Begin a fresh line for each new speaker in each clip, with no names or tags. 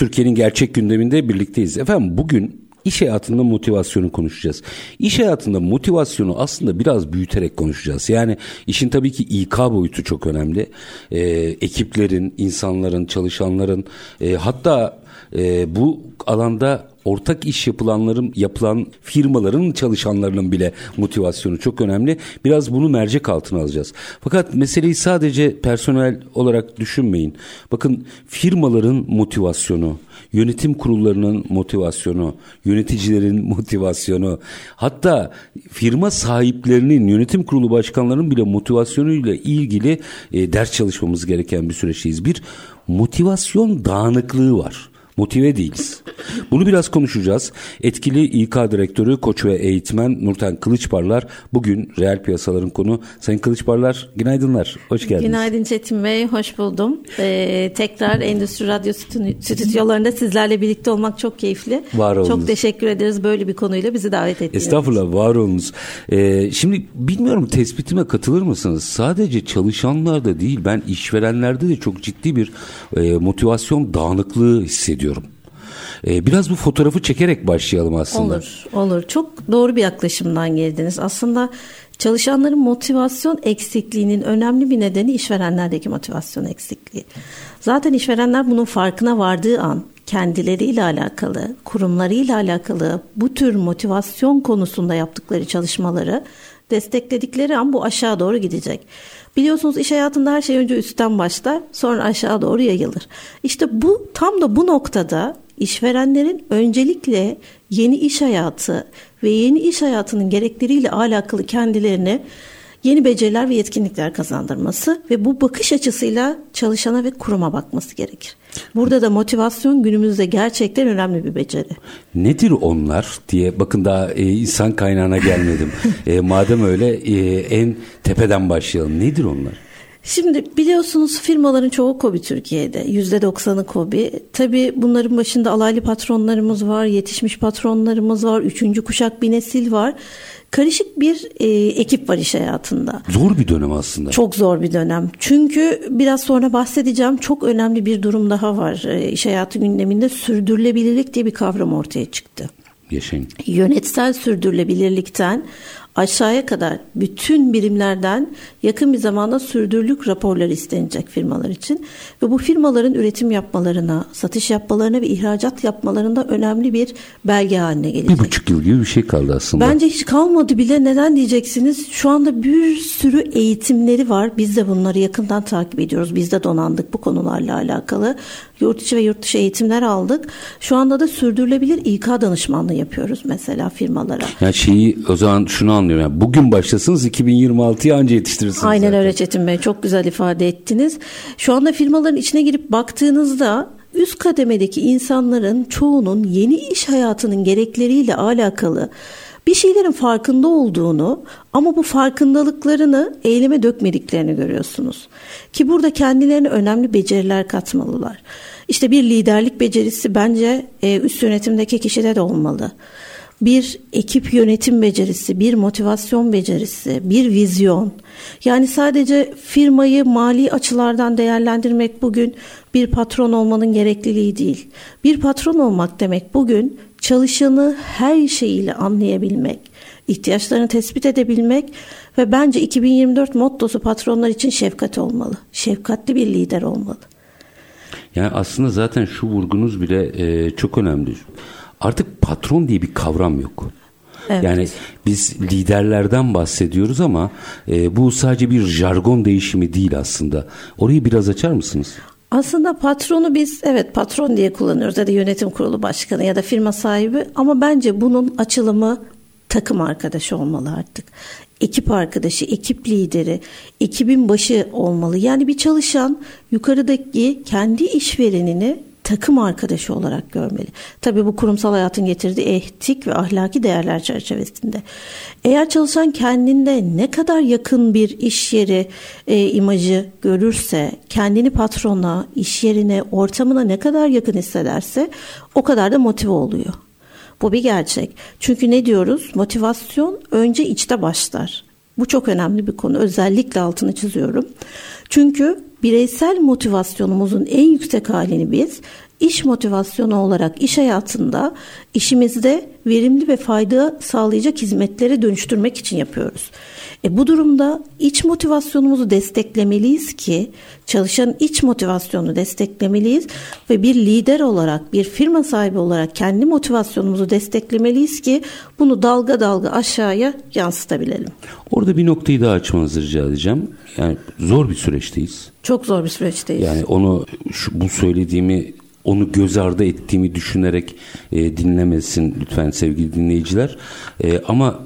Türkiye'nin gerçek gündeminde birlikteyiz. Efendim bugün iş hayatında motivasyonu konuşacağız. İş hayatında motivasyonu aslında biraz büyüterek konuşacağız. Yani işin tabii ki İK boyutu çok önemli. Ee, ekiplerin, insanların, çalışanların e, hatta e, bu alanda ortak iş yapılanların yapılan firmaların çalışanlarının bile motivasyonu çok önemli. Biraz bunu mercek altına alacağız. Fakat meseleyi sadece personel olarak düşünmeyin. Bakın firmaların motivasyonu, yönetim kurullarının motivasyonu, yöneticilerin motivasyonu, hatta firma sahiplerinin, yönetim kurulu başkanlarının bile motivasyonuyla ilgili e, ders çalışmamız gereken bir süreçteyiz. Bir motivasyon dağınıklığı var motive değiliz. Bunu biraz konuşacağız. Etkili İK Direktörü, Koç ve Eğitmen Nurten Kılıçparlar bugün reel piyasaların konu. Sayın Kılıçparlar günaydınlar, hoş geldiniz.
Günaydın Çetin Bey, hoş buldum. Ee, tekrar Endüstri Radyo stüdyolarında sizlerle birlikte olmak çok keyifli. Var olunuz. Çok teşekkür ederiz böyle bir konuyla bizi davet ettiğiniz
Estağfurullah, var olunuz. Ee, şimdi bilmiyorum tespitime katılır mısınız? Sadece çalışanlarda değil, ben işverenlerde de çok ciddi bir e, motivasyon dağınıklığı hissediyorum istiyorum. Ee, biraz bu fotoğrafı çekerek başlayalım aslında.
Olur, olur. Çok doğru bir yaklaşımdan geldiniz. Aslında çalışanların motivasyon eksikliğinin önemli bir nedeni işverenlerdeki motivasyon eksikliği. Zaten işverenler bunun farkına vardığı an kendileriyle alakalı, kurumlarıyla alakalı bu tür motivasyon konusunda yaptıkları çalışmaları destekledikleri an bu aşağı doğru gidecek. Biliyorsunuz iş hayatında her şey önce üstten başlar sonra aşağı doğru yayılır. İşte bu tam da bu noktada işverenlerin öncelikle yeni iş hayatı ve yeni iş hayatının gerekleriyle alakalı kendilerini yeni beceriler ve yetkinlikler kazandırması ve bu bakış açısıyla çalışana ve kuruma bakması gerekir. Burada da motivasyon günümüzde gerçekten önemli bir beceri.
Nedir onlar diye bakın daha e, insan kaynağına gelmedim. e, madem öyle e, en tepeden başlayalım. Nedir onlar?
Şimdi biliyorsunuz firmaların çoğu KOBİ Türkiye'de. Yüzde doksanı KOBİ. Tabii bunların başında alaylı patronlarımız var, yetişmiş patronlarımız var, üçüncü kuşak bir nesil var karışık bir e, ekip var iş hayatında.
Zor bir dönem aslında.
Çok zor bir dönem. Çünkü biraz sonra bahsedeceğim çok önemli bir durum daha var. E, iş hayatı gündeminde sürdürülebilirlik diye bir kavram ortaya çıktı.
Yaşayın.
Yönetsel sürdürülebilirlikten aşağıya kadar bütün birimlerden yakın bir zamanda sürdürülük raporları istenecek firmalar için ve bu firmaların üretim yapmalarına, satış yapmalarına ve ihracat yapmalarında önemli bir belge haline gelecek.
Bir buçuk yıl gibi bir şey kaldı aslında.
Bence hiç kalmadı bile. Neden diyeceksiniz? Şu anda bir sürü eğitimleri var. Biz de bunları yakından takip ediyoruz. Biz de donandık bu konularla alakalı. Yurt içi ve yurt dışı eğitimler aldık. Şu anda da sürdürülebilir İK danışmanlığı yapıyoruz mesela firmalara.
Yani şeyi o zaman şunu anlıyorum. Yani bugün başlasınız 2026'ya anca yetiştirirsiniz.
Aynen zaten. öyle Çetin Bey. Çok güzel ifade ettiniz. Şu anda firmaların içine girip baktığınızda üst kademedeki insanların çoğunun yeni iş hayatının gerekleriyle alakalı bir şeylerin farkında olduğunu ama bu farkındalıklarını eyleme dökmediklerini görüyorsunuz. Ki burada kendilerine önemli beceriler katmalılar. İşte bir liderlik becerisi bence e, üst yönetimdeki kişide de olmalı bir ekip yönetim becerisi, bir motivasyon becerisi, bir vizyon. Yani sadece firmayı mali açılardan değerlendirmek bugün bir patron olmanın gerekliliği değil. Bir patron olmak demek bugün çalışanı her şeyiyle anlayabilmek, ihtiyaçlarını tespit edebilmek ve bence 2024 mottosu patronlar için şefkat olmalı. Şefkatli bir lider olmalı.
Yani aslında zaten şu vurgunuz bile e, çok önemli artık patron diye bir kavram yok. Evet. Yani biz liderlerden bahsediyoruz ama e, bu sadece bir jargon değişimi değil aslında. Orayı biraz açar mısınız?
Aslında patronu biz evet patron diye kullanıyoruz ya da yönetim kurulu başkanı ya da firma sahibi ama bence bunun açılımı takım arkadaşı olmalı artık. Ekip arkadaşı, ekip lideri, ekibin başı olmalı. Yani bir çalışan yukarıdaki kendi işverenini takım arkadaşı olarak görmeli. Tabii bu kurumsal hayatın getirdiği etik ve ahlaki değerler çerçevesinde. Eğer çalışan kendinde ne kadar yakın bir iş yeri e, imajı görürse, kendini patrona, iş yerine, ortamına ne kadar yakın hissederse o kadar da motive oluyor. Bu bir gerçek. Çünkü ne diyoruz? Motivasyon önce içte başlar. Bu çok önemli bir konu. Özellikle altını çiziyorum. Çünkü bireysel motivasyonumuzun en yüksek halini biz iş motivasyonu olarak iş hayatında işimizde verimli ve fayda sağlayacak hizmetlere dönüştürmek için yapıyoruz. E bu durumda iç motivasyonumuzu desteklemeliyiz ki çalışan iç motivasyonu desteklemeliyiz ve bir lider olarak bir firma sahibi olarak kendi motivasyonumuzu desteklemeliyiz ki bunu dalga dalga aşağıya yansıtabilelim.
Orada bir noktayı daha açmanızı rica edeceğim. Yani zor bir süreçteyiz.
Çok zor bir süreçteyiz.
Yani onu şu, bu söylediğimi onu göz ardı ettiğimi düşünerek e, dinlemesin lütfen sevgili dinleyiciler. E, ama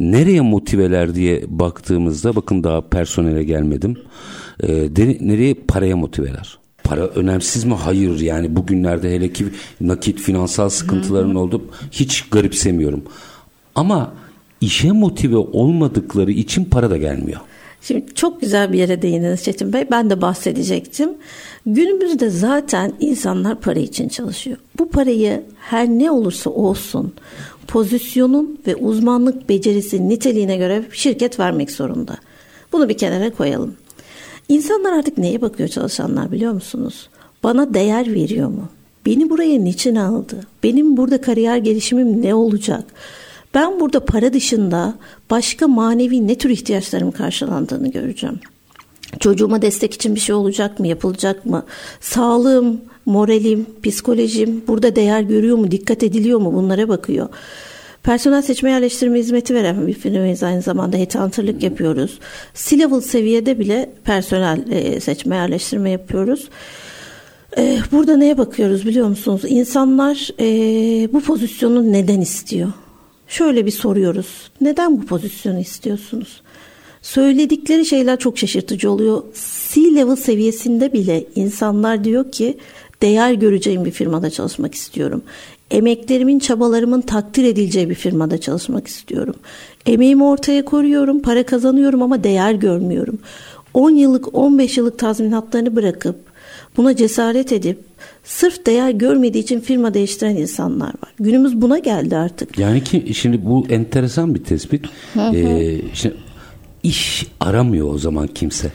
nereye motiveler diye baktığımızda bakın daha personele gelmedim. E, de, nereye paraya motiveler? Para önemsiz mi? Hayır yani bugünlerde hele ki nakit finansal sıkıntıların oldu hiç garipsemiyorum. Ama işe motive olmadıkları için para da gelmiyor.
Şimdi çok güzel bir yere değindiniz Çetin Bey. Ben de bahsedecektim. Günümüzde zaten insanlar para için çalışıyor. Bu parayı her ne olursa olsun pozisyonun ve uzmanlık becerisi niteliğine göre şirket vermek zorunda. Bunu bir kenara koyalım. İnsanlar artık neye bakıyor çalışanlar biliyor musunuz? Bana değer veriyor mu? Beni buraya niçin aldı? Benim burada kariyer gelişimim ne olacak? Ben burada para dışında başka manevi ne tür ihtiyaçlarım karşılandığını göreceğim. Çocuğuma destek için bir şey olacak mı, yapılacak mı? Sağlığım, moralim, psikolojim burada değer görüyor mu, dikkat ediliyor mu bunlara bakıyor. Personel seçme yerleştirme hizmeti veren bir firmayız aynı zamanda headhunterlık yapıyoruz. C-level seviyede bile personel e, seçme yerleştirme yapıyoruz. E, burada neye bakıyoruz biliyor musunuz? İnsanlar e, bu pozisyonu neden istiyor? Şöyle bir soruyoruz. Neden bu pozisyonu istiyorsunuz? Söyledikleri şeyler çok şaşırtıcı oluyor. C-level seviyesinde bile insanlar diyor ki değer göreceğim bir firmada çalışmak istiyorum. Emeklerimin, çabalarımın takdir edileceği bir firmada çalışmak istiyorum. Emeğimi ortaya koruyorum, para kazanıyorum ama değer görmüyorum. 10 yıllık, 15 yıllık tazminatlarını bırakıp buna cesaret edip sırf değer görmediği için firma değiştiren insanlar var. Günümüz buna geldi artık.
Yani ki şimdi bu enteresan bir tespit. Hı hı. Ee, şimdi iş aramıyor o zaman kimse.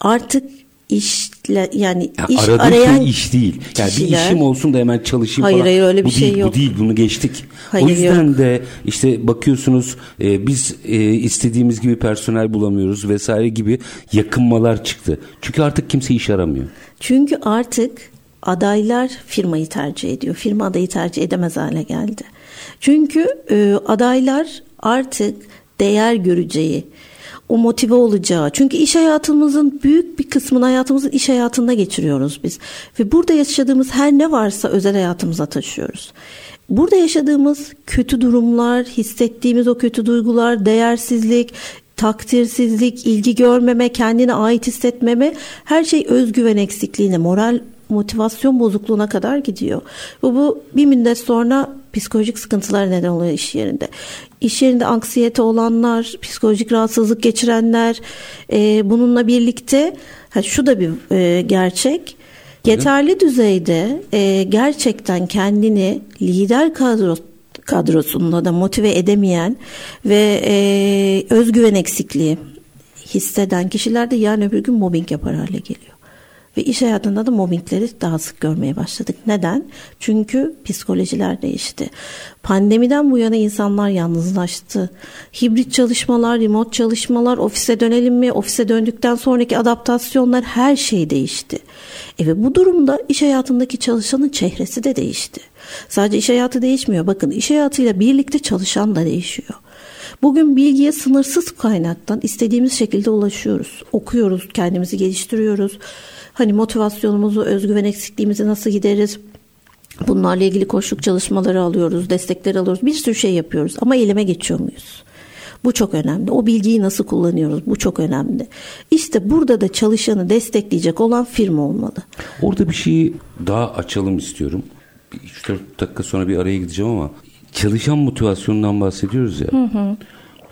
Artık işle yani
ya
iş
arayan şey iş değil. Yani kişiler, bir işim olsun da hemen çalışayım
hayır,
falan.
Hayır öyle bir
bu
şey
değil,
yok.
Bu değil bunu geçtik.
Hayır,
o yüzden
yok.
de işte bakıyorsunuz e, biz e, istediğimiz gibi personel bulamıyoruz vesaire gibi yakınmalar çıktı. Çünkü artık kimse iş aramıyor.
Çünkü artık adaylar firmayı tercih ediyor. Firma adayı tercih edemez hale geldi. Çünkü e, adaylar artık değer göreceği, o motive olacağı. Çünkü iş hayatımızın büyük bir kısmını hayatımızın iş hayatında geçiriyoruz biz. Ve burada yaşadığımız her ne varsa özel hayatımıza taşıyoruz. Burada yaşadığımız kötü durumlar, hissettiğimiz o kötü duygular, değersizlik, takdirsizlik, ilgi görmeme, kendine ait hissetmeme her şey özgüven eksikliğine, moral motivasyon bozukluğuna kadar gidiyor. Bu, bu bir müddet sonra psikolojik sıkıntılar neden oluyor iş yerinde. İş yerinde anksiyete olanlar, psikolojik rahatsızlık geçirenler, e, bununla birlikte ha, şu da bir e, gerçek. Yeterli düzeyde e, gerçekten kendini lider kadro kadrosunda da motive edemeyen ve e, özgüven eksikliği hisseden kişiler de yarın öbür gün mobbing yapar hale geliyor. Ve iş hayatında da mobbingleri daha sık görmeye başladık. Neden? Çünkü psikolojiler değişti. Pandemiden bu yana insanlar yalnızlaştı. Hibrit çalışmalar, remote çalışmalar, ofise dönelim mi, ofise döndükten sonraki adaptasyonlar her şey değişti. E ve bu durumda iş hayatındaki çalışanın çehresi de değişti. Sadece iş hayatı değişmiyor. Bakın iş hayatıyla birlikte çalışan da değişiyor. Bugün bilgiye sınırsız kaynaktan istediğimiz şekilde ulaşıyoruz. Okuyoruz, kendimizi geliştiriyoruz Hani motivasyonumuzu, özgüven eksikliğimizi nasıl gideriz? Bunlarla ilgili koşluk çalışmaları alıyoruz, destekler alıyoruz. Bir sürü şey yapıyoruz ama eyleme geçiyor muyuz? Bu çok önemli. O bilgiyi nasıl kullanıyoruz? Bu çok önemli. İşte burada da çalışanı destekleyecek olan firma olmalı.
Orada bir şeyi daha açalım istiyorum. 3-4 dakika sonra bir araya gideceğim ama çalışan motivasyonundan bahsediyoruz ya. Hı hı.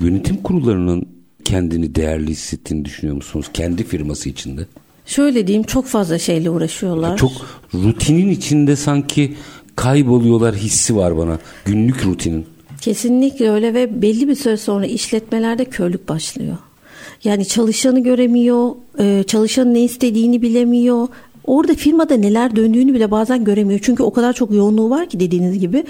Yönetim kurullarının kendini değerli hissettiğini düşünüyor musunuz? Kendi firması içinde.
Şöyle diyeyim çok fazla şeyle uğraşıyorlar.
Çok rutinin içinde sanki kayboluyorlar hissi var bana. Günlük rutinin.
Kesinlikle öyle ve belli bir süre sonra işletmelerde körlük başlıyor. Yani çalışanı göremiyor, e, çalışanın ne istediğini bilemiyor. Orada firmada neler döndüğünü bile bazen göremiyor. Çünkü o kadar çok yoğunluğu var ki dediğiniz gibi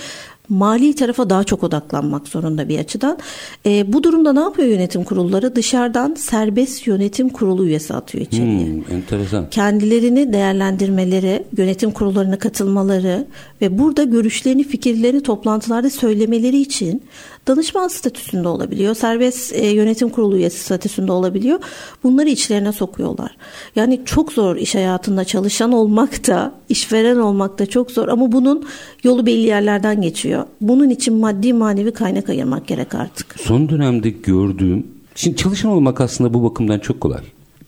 mali tarafa daha çok odaklanmak zorunda bir açıdan. E, bu durumda ne yapıyor yönetim kurulları? Dışarıdan serbest yönetim kurulu üyesi atıyor içeriye.
Hmm, enteresan.
Kendilerini değerlendirmeleri, yönetim kurullarına katılmaları ve burada görüşlerini, fikirlerini toplantılarda söylemeleri için danışman statüsünde olabiliyor. Serbest e, yönetim kurulu üyesi statüsünde olabiliyor. Bunları içlerine sokuyorlar. Yani çok zor iş hayatında çalışan olmak da, işveren olmak da çok zor ama bunun yolu belli yerlerden geçiyor. Bunun için maddi manevi kaynak ayırmak gerek artık.
Son dönemde gördüğüm, şimdi çalışan olmak aslında bu bakımdan çok kolay.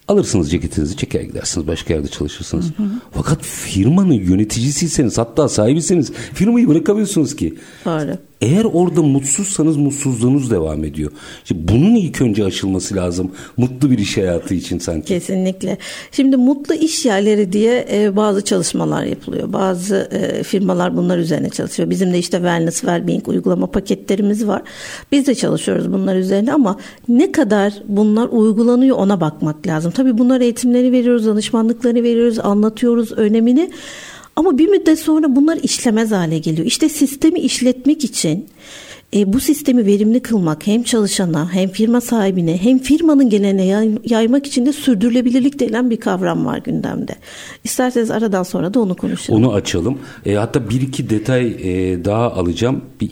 Alırsınız ceketinizi çeker gidersiniz başka yerde çalışırsınız. Hı hı. Fakat firmanın yöneticisiyseniz hatta sahibisiniz firmayı bırakamıyorsunuz ki.
Doğru.
Eğer orada mutsuzsanız mutsuzluğunuz devam ediyor. Şimdi bunun ilk önce aşılması lazım. Mutlu bir iş hayatı için sanki.
Kesinlikle. Şimdi mutlu iş yerleri diye e, bazı çalışmalar yapılıyor. Bazı e, firmalar bunlar üzerine çalışıyor. Bizim de işte wellness, well-being uygulama paketlerimiz var. Biz de çalışıyoruz bunlar üzerine ama ne kadar bunlar uygulanıyor ona bakmak lazım. Tabii bunlar eğitimleri veriyoruz, danışmanlıkları veriyoruz, anlatıyoruz önemini. Ama bir müddet sonra bunlar işlemez hale geliyor. İşte sistemi işletmek için e, bu sistemi verimli kılmak hem çalışana hem firma sahibine hem firmanın geneline yaymak için de sürdürülebilirlik denilen bir kavram var gündemde. İsterseniz aradan sonra da onu konuşalım.
Onu açalım. E, hatta bir iki detay e, daha alacağım. Bir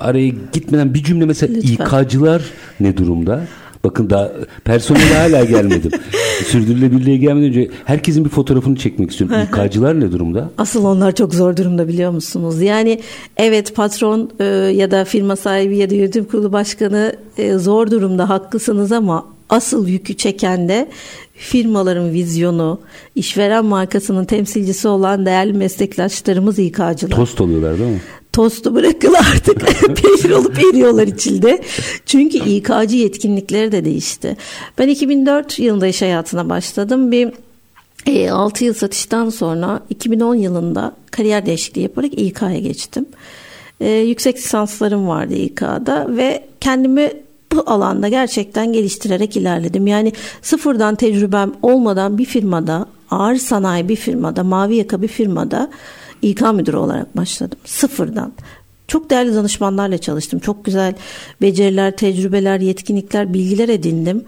araya gitmeden bir cümle mesela Lütfen. İK'cılar ne durumda? Bakın daha personele hala gelmedim. Sürdürülebilirliğe gelmeden önce herkesin bir fotoğrafını çekmek istiyorum. İK'cılar ne durumda?
Asıl onlar çok zor durumda biliyor musunuz? Yani evet patron e, ya da firma sahibi ya da yönetim kurulu başkanı e, zor durumda haklısınız ama asıl yükü çeken de firmaların vizyonu, işveren markasının temsilcisi olan değerli meslektaşlarımız İK'cılar.
Tost oluyorlar değil mi?
Tostu bırakın artık peynir olup eriyorlar içinde. Çünkü İK'cı yetkinlikleri de değişti. Ben 2004 yılında iş hayatına başladım. Bir e, 6 yıl satıştan sonra 2010 yılında kariyer değişikliği yaparak İK'ya geçtim. E, yüksek lisanslarım vardı İK'da ve kendimi bu alanda gerçekten geliştirerek ilerledim. Yani sıfırdan tecrübem olmadan bir firmada, ağır sanayi bir firmada, mavi yaka bir firmada İK müdürü olarak başladım. Sıfırdan. Çok değerli danışmanlarla çalıştım. Çok güzel beceriler, tecrübeler, yetkinlikler, bilgiler edindim.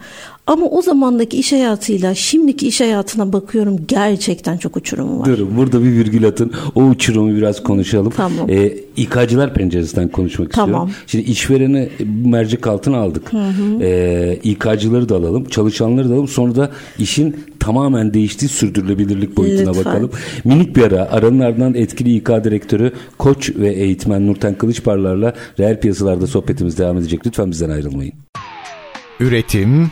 Ama o zamandaki iş hayatıyla şimdiki iş hayatına bakıyorum gerçekten çok uçurum var.
Dur burada bir virgül atın. O uçurumu biraz konuşalım. Tamam. Ee, İK'cılar penceresinden konuşmak tamam. istiyorum. Şimdi işvereni mercek altına aldık. Hı hı. Ee, İK'cıları da alalım. Çalışanları da alalım. Sonra da işin tamamen değiştiği sürdürülebilirlik boyutuna Lütfen. bakalım. Minik bir ara. Aranın ardından etkili İK direktörü, koç ve eğitmen Nurten Kılıçparlar'la reel piyasalarda sohbetimiz devam edecek. Lütfen bizden ayrılmayın.
Üretim,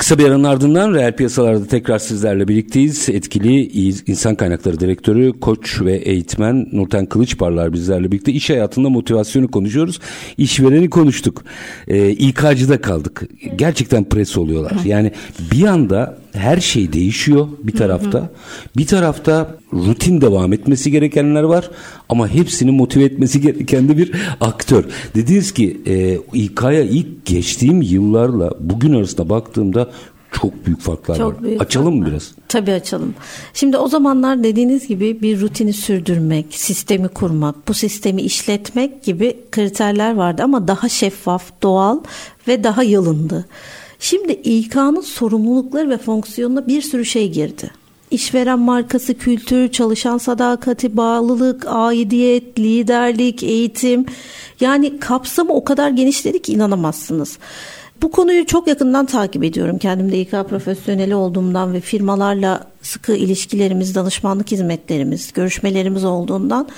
Kısa bir aranın ardından reel piyasalarda tekrar sizlerle birlikteyiz. Etkili insan kaynakları direktörü, koç ve eğitmen Nurten Kılıçparlar bizlerle birlikte. iş hayatında motivasyonu konuşuyoruz. İşvereni konuştuk. Ee, İK'cıda kaldık. Gerçekten pres oluyorlar. Yani bir anda her şey değişiyor bir tarafta. Bir tarafta rutin devam etmesi gerekenler var ama hepsini motive etmesi gereken de bir aktör. Dediniz ki e, İK'ya ilk geçtiğim yıllarla bugün arasında baktığımda çok büyük farklar çok var. Büyük açalım farklar. mı biraz?
Tabii açalım. Şimdi o zamanlar dediğiniz gibi bir rutini sürdürmek, sistemi kurmak, bu sistemi işletmek gibi kriterler vardı ama daha şeffaf, doğal ve daha yalındı. Şimdi İK'nın sorumlulukları ve fonksiyonuna bir sürü şey girdi. İşveren markası, kültür, çalışan sadakati, bağlılık, aidiyet, liderlik, eğitim. Yani kapsamı o kadar genişledi ki inanamazsınız. Bu konuyu çok yakından takip ediyorum. Kendim de İK profesyoneli olduğumdan ve firmalarla sıkı ilişkilerimiz, danışmanlık hizmetlerimiz, görüşmelerimiz olduğundan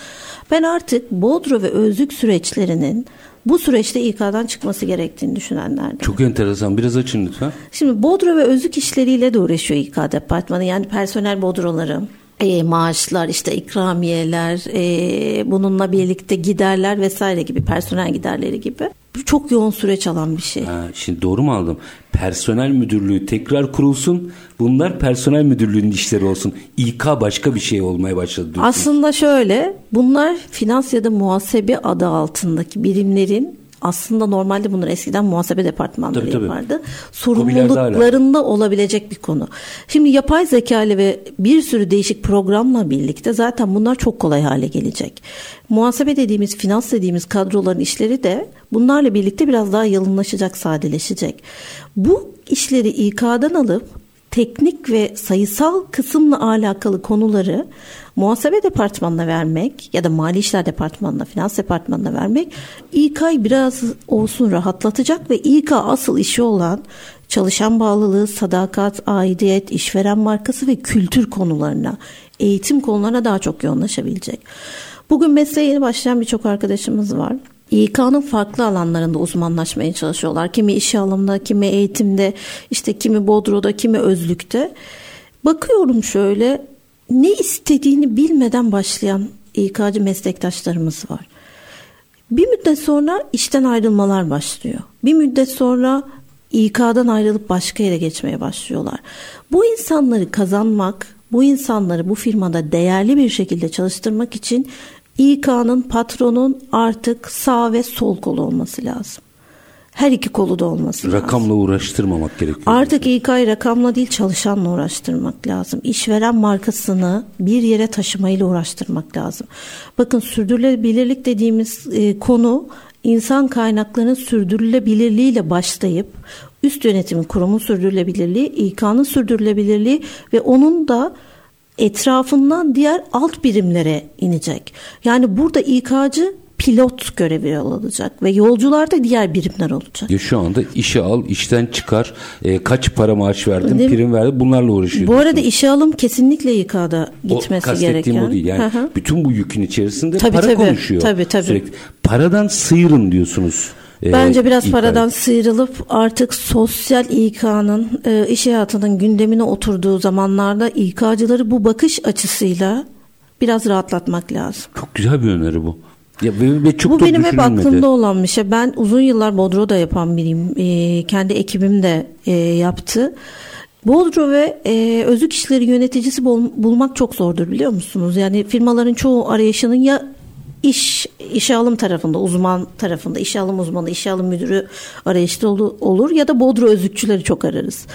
ben artık Bodro ve özlük süreçlerinin bu süreçte İK'dan çıkması gerektiğini düşünenlerden.
Çok enteresan. Biraz açın lütfen.
Şimdi Bodro ve özlük işleriyle de uğraşıyor İK departmanı. Yani personel bodroları, e, maaşlar, işte ikramiyeler, e, bununla birlikte giderler vesaire gibi personel giderleri gibi. Çok yoğun süreç alan bir şey.
Ha, şimdi doğru mu aldım? Personel müdürlüğü tekrar kurulsun. Bunlar personel müdürlüğünün işleri olsun. İK başka bir şey olmaya başladı. Diyorsunuz.
Aslında şöyle bunlar finans ya da muhasebe adı altındaki birimlerin aslında normalde bunlar eskiden muhasebe departmanları
Tabii, tabii.
yapardı.
Hobilerde
Sorumluluklarında olabilecek bir konu. Şimdi yapay zeka ile ve bir sürü değişik programla birlikte zaten bunlar çok kolay hale gelecek. Muhasebe dediğimiz, finans dediğimiz kadroların işleri de bunlarla birlikte biraz daha yalınlaşacak, sadeleşecek. Bu işleri İK'dan alıp teknik ve sayısal kısımla alakalı konuları muhasebe departmanına vermek ya da mali işler departmanına, finans departmanına vermek İK'yı biraz olsun rahatlatacak ve İK asıl işi olan çalışan bağlılığı, sadakat, aidiyet, işveren markası ve kültür konularına, eğitim konularına daha çok yoğunlaşabilecek. Bugün mesleğe yeni başlayan birçok arkadaşımız var. İK'nın farklı alanlarında uzmanlaşmaya çalışıyorlar. Kimi işe alımda, kimi eğitimde, işte kimi Bodro'da, kimi Özlük'te. Bakıyorum şöyle ne istediğini bilmeden başlayan İK'cı meslektaşlarımız var. Bir müddet sonra işten ayrılmalar başlıyor. Bir müddet sonra İK'dan ayrılıp başka yere geçmeye başlıyorlar. Bu insanları kazanmak, bu insanları bu firmada değerli bir şekilde çalıştırmak için İK'nın patronun artık sağ ve sol kolu olması lazım. Her iki kolu da olması lazım.
Rakamla uğraştırmamak gerekiyor.
Artık İK'yı rakamla değil çalışanla uğraştırmak lazım. İşveren markasını bir yere taşımayla uğraştırmak lazım. Bakın sürdürülebilirlik dediğimiz e, konu insan kaynaklarının sürdürülebilirliğiyle başlayıp üst yönetimin kurumun sürdürülebilirliği, İK'nın sürdürülebilirliği ve onun da etrafından diğer alt birimlere inecek. Yani burada İK'cı pilot görevi alacak ve yolcular da diğer birimler olacak.
Ya şu anda işe al, işten çıkar, e, kaç para maaş verdin,
Değil mi?
prim verdin bunlarla uğraşıyor.
Bu arada işe alım kesinlikle İK'da
o
gitmesi
kastettiğim
gereken.
o değil. Yani bütün bu yükün içerisinde
Tabii,
para
tabii.
konuşuyor.
Tabii, tabii.
Sürekli. Paradan sıyırın diyorsunuz. E,
Bence biraz paradan sıyrılıp artık sosyal İK'nın e, iş hayatının gündemine oturduğu zamanlarda İK'cıları bu bakış açısıyla biraz rahatlatmak lazım.
Çok güzel bir öneri bu. Ya ve, ve çok
Bu
da
benim hep aklımda olan bir şey. Ben uzun yıllar Bodro'da yapan biriyim. E, kendi ekibim de e, yaptı. Bodro ve e, özlük işleri yöneticisi bul- bulmak çok zordur biliyor musunuz? Yani firmaların çoğu arayışının ya iş işe alım tarafında, uzman tarafında, işe alım uzmanı, işe alım müdürü arayışta olu- olur ya da Bodro özlükçüleri çok ararız.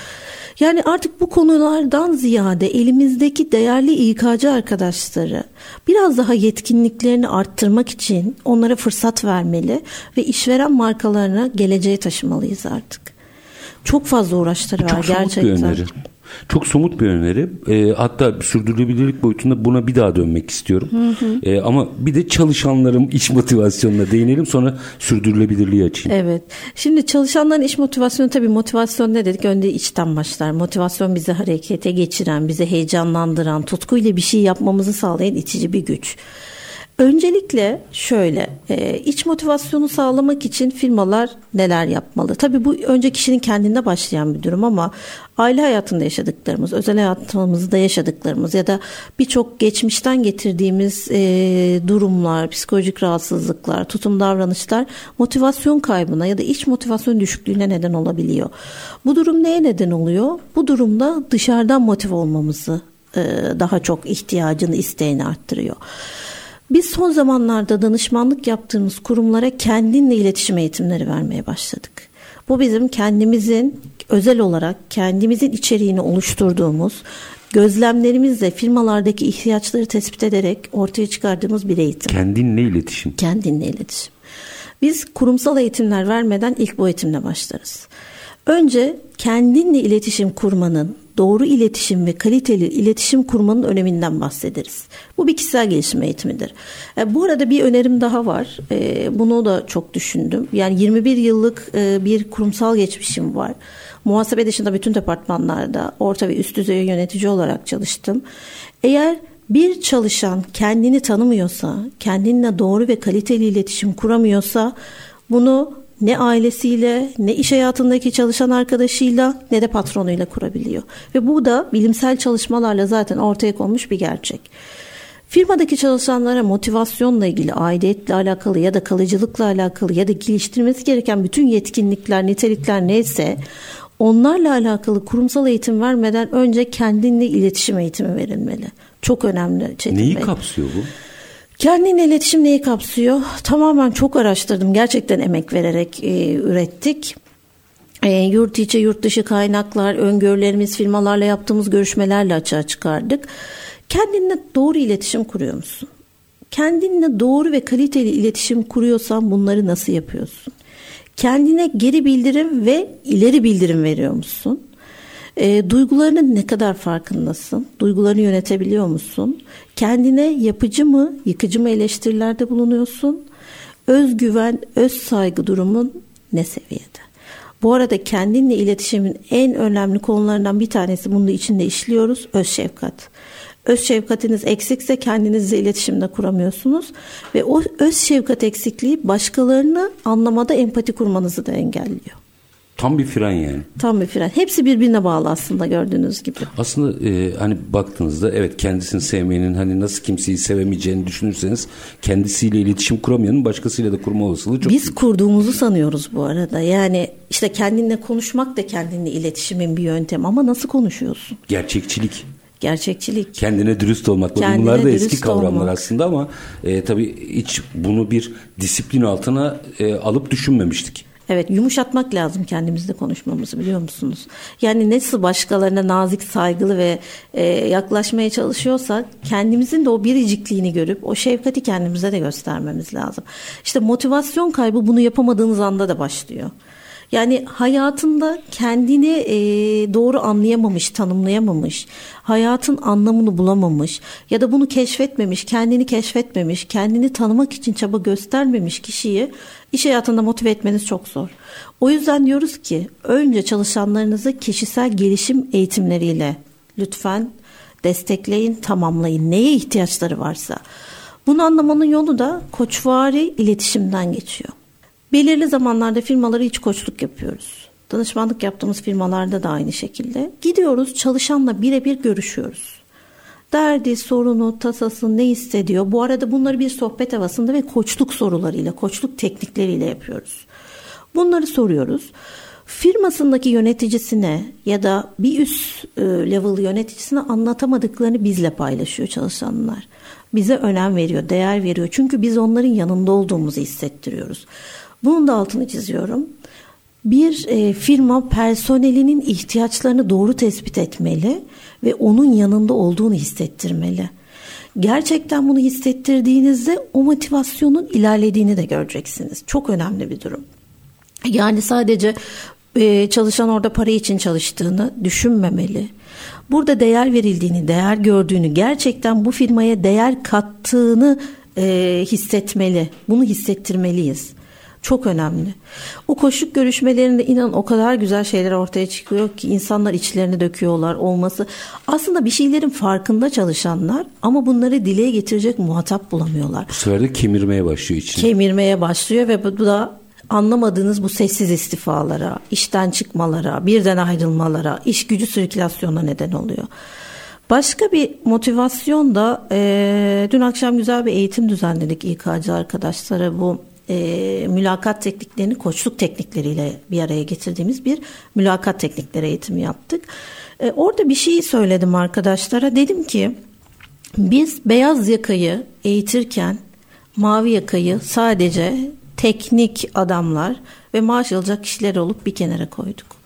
Yani artık bu konulardan ziyade elimizdeki değerli İK'cı arkadaşları biraz daha yetkinliklerini arttırmak için onlara fırsat vermeli ve işveren markalarına geleceğe taşımalıyız artık. Çok fazla uğraşları var
Çok
gerçekten.
bir öneri. Çok somut bir öneri. E, hatta sürdürülebilirlik boyutunda buna bir daha dönmek istiyorum. E, ama bir de çalışanların iş motivasyonuna değinelim sonra sürdürülebilirliği açayım.
Evet. Şimdi çalışanların iş motivasyonu tabii motivasyon ne dedik? Önce içten başlar. Motivasyon bizi harekete geçiren, bizi heyecanlandıran, tutkuyla bir şey yapmamızı sağlayan itici bir güç. Öncelikle şöyle e, iç motivasyonu sağlamak için firmalar neler yapmalı? Tabii bu önce kişinin kendinde başlayan bir durum ama aile hayatında yaşadıklarımız, özel hayatımızda yaşadıklarımız ya da birçok geçmişten getirdiğimiz e, durumlar, psikolojik rahatsızlıklar, tutum davranışlar motivasyon kaybına ya da iç motivasyon düşüklüğüne neden olabiliyor. Bu durum neye neden oluyor? Bu durumda dışarıdan motive olmamızı e, daha çok ihtiyacını, isteğini arttırıyor. Biz son zamanlarda danışmanlık yaptığımız kurumlara kendinle iletişim eğitimleri vermeye başladık. Bu bizim kendimizin özel olarak kendimizin içeriğini oluşturduğumuz gözlemlerimizle firmalardaki ihtiyaçları tespit ederek ortaya çıkardığımız bir eğitim.
Kendinle iletişim.
Kendinle iletişim. Biz kurumsal eğitimler vermeden ilk bu eğitimle başlarız. Önce kendinle iletişim kurmanın, doğru iletişim ve kaliteli iletişim kurmanın öneminden bahsederiz. Bu bir kişisel gelişim eğitimidir. E, bu arada bir önerim daha var. E, bunu da çok düşündüm. Yani 21 yıllık e, bir kurumsal geçmişim var. Muhasebe dışında bütün departmanlarda orta ve üst düzey yönetici olarak çalıştım. Eğer bir çalışan kendini tanımıyorsa, kendinle doğru ve kaliteli iletişim kuramıyorsa bunu ne ailesiyle, ne iş hayatındaki çalışan arkadaşıyla, ne de patronuyla kurabiliyor. Ve bu da bilimsel çalışmalarla zaten ortaya konmuş bir gerçek. Firmadaki çalışanlara motivasyonla ilgili, aidiyetle alakalı ya da kalıcılıkla alakalı ya da geliştirmesi gereken bütün yetkinlikler, nitelikler neyse onlarla alakalı kurumsal eğitim vermeden önce kendinle iletişim eğitimi verilmeli. Çok önemli.
Çetin Neyi Bey. kapsıyor bu?
Kendinle iletişim neyi kapsıyor? Tamamen çok araştırdım. Gerçekten emek vererek e, ürettik. E, yurt içi, yurt dışı kaynaklar, öngörülerimiz, firmalarla yaptığımız görüşmelerle açığa çıkardık. Kendinle doğru iletişim kuruyor musun? Kendinle doğru ve kaliteli iletişim kuruyorsan bunları nasıl yapıyorsun? Kendine geri bildirim ve ileri bildirim veriyor musun? E, duygularının ne kadar farkındasın? Duygularını yönetebiliyor musun? Kendine yapıcı mı, yıkıcı mı eleştirilerde bulunuyorsun? Özgüven, öz saygı durumun ne seviyede? Bu arada kendinle iletişimin en önemli konularından bir tanesi bunu içinde işliyoruz. Öz şefkat. Öz şefkatiniz eksikse kendinizle iletişimde kuramıyorsunuz ve o öz şefkat eksikliği başkalarını anlamada empati kurmanızı da engelliyor.
Tam bir fren yani.
Tam bir fren. Hepsi birbirine bağlı aslında gördüğünüz gibi.
Aslında e, hani baktığınızda evet kendisini sevmeyenin hani nasıl kimseyi sevemeyeceğini düşünürseniz kendisiyle iletişim kuramayanın başkasıyla da kurma olasılığı çok
Biz
büyük.
kurduğumuzu sanıyoruz bu arada. Yani işte kendinle konuşmak da kendinle iletişimin bir yöntemi ama nasıl konuşuyorsun?
Gerçekçilik.
Gerçekçilik.
Kendine dürüst olmak. Kendine Bunlar da eski kavramlar olmak. aslında ama e, tabii hiç bunu bir disiplin altına e, alıp düşünmemiştik.
Evet yumuşatmak lazım kendimizle konuşmamızı biliyor musunuz? Yani nasıl başkalarına nazik, saygılı ve e, yaklaşmaya çalışıyorsak kendimizin de o biricikliğini görüp o şefkati kendimize de göstermemiz lazım. İşte motivasyon kaybı bunu yapamadığınız anda da başlıyor. Yani hayatında kendini e, doğru anlayamamış, tanımlayamamış, hayatın anlamını bulamamış ya da bunu keşfetmemiş, kendini keşfetmemiş, kendini tanımak için çaba göstermemiş kişiyi iş hayatında motive etmeniz çok zor. O yüzden diyoruz ki önce çalışanlarınızı kişisel gelişim eğitimleriyle lütfen destekleyin, tamamlayın. Neye ihtiyaçları varsa. Bunu anlamanın yolu da koçvari iletişimden geçiyor. Belirli zamanlarda firmalara iç koçluk yapıyoruz. Danışmanlık yaptığımız firmalarda da aynı şekilde. Gidiyoruz çalışanla birebir görüşüyoruz. Derdi, sorunu, tasası ne hissediyor? Bu arada bunları bir sohbet havasında ve koçluk sorularıyla, koçluk teknikleriyle yapıyoruz. Bunları soruyoruz. Firmasındaki yöneticisine ya da bir üst e, level yöneticisine anlatamadıklarını bizle paylaşıyor çalışanlar. Bize önem veriyor, değer veriyor. Çünkü biz onların yanında olduğumuzu hissettiriyoruz. Bunun da altını çiziyorum. Bir e, firma personelinin ihtiyaçlarını doğru tespit etmeli ve onun yanında olduğunu hissettirmeli. Gerçekten bunu hissettirdiğinizde o motivasyonun ilerlediğini de göreceksiniz. Çok önemli bir durum. Yani sadece e, çalışan orada para için çalıştığını düşünmemeli. Burada değer verildiğini, değer gördüğünü, gerçekten bu firmaya değer kattığını e, hissetmeli. Bunu hissettirmeliyiz. Çok önemli. O koşuk görüşmelerinde inan o kadar güzel şeyler ortaya çıkıyor ki insanlar içlerini döküyorlar olması. Aslında bir şeylerin farkında çalışanlar ama bunları dile getirecek muhatap bulamıyorlar.
Bu sefer de kemirmeye başlıyor için.
Kemirmeye başlıyor ve bu da anlamadığınız bu sessiz istifalara, işten çıkmalara, birden ayrılmalara, iş gücü sirkülasyonuna neden oluyor. Başka bir motivasyon da e, dün akşam güzel bir eğitim düzenledik İK'cı arkadaşlara bu e, mülakat tekniklerini koçluk teknikleriyle bir araya getirdiğimiz bir mülakat teknikleri eğitimi yaptık. E, orada bir şey söyledim arkadaşlara. Dedim ki biz beyaz yakayı eğitirken mavi yakayı sadece teknik adamlar ve maaş alacak kişiler olup bir kenara koyduk.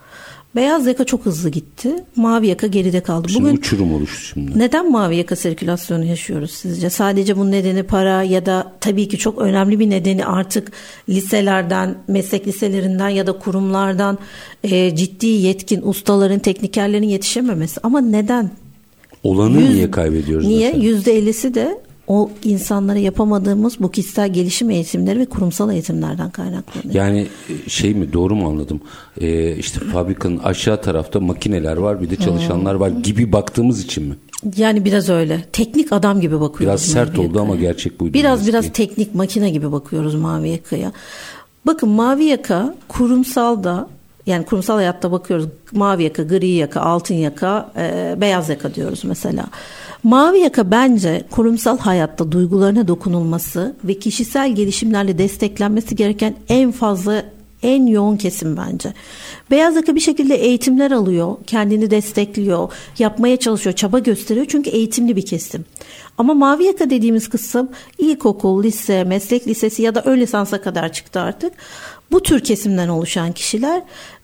Beyaz yaka çok hızlı gitti. Mavi yaka geride kaldı.
Şimdi
Bugün
uçurum oluştu şimdi.
neden mavi yaka sirkülasyonu yaşıyoruz sizce? Sadece bunun nedeni para ya da tabii ki çok önemli bir nedeni artık liselerden, meslek liselerinden ya da kurumlardan e, ciddi yetkin ustaların, teknikerlerin yetişememesi. Ama neden?
Olanı
Yüz-
niye kaybediyoruz
Niye? Yüzde ellisi de o insanlara yapamadığımız bu kişisel gelişim eğitimleri ve kurumsal eğitimlerden kaynaklanıyor.
Yani e, şey mi doğru mu anladım? Ee, işte fabrikanın aşağı tarafta makineler var bir de çalışanlar var gibi baktığımız için mi?
Yani biraz öyle. Teknik adam gibi bakıyoruz.
Biraz sert oldu ama gerçek buydu.
Biraz
Biraz
biraz
ki.
teknik makine gibi bakıyoruz mavi yakaya. Bakın mavi yaka kurumsal da yani kurumsal hayatta bakıyoruz. Mavi yaka, gri yaka, altın yaka, e, beyaz yaka diyoruz mesela. Mavi yaka bence kurumsal hayatta duygularına dokunulması ve kişisel gelişimlerle desteklenmesi gereken en fazla en yoğun kesim bence. Beyaz yaka bir şekilde eğitimler alıyor, kendini destekliyor, yapmaya çalışıyor, çaba gösteriyor çünkü eğitimli bir kesim. Ama mavi yaka dediğimiz kısım ilkokul, lise, meslek lisesi ya da ön lisansa kadar çıktı artık. Bu tür kesimden oluşan kişiler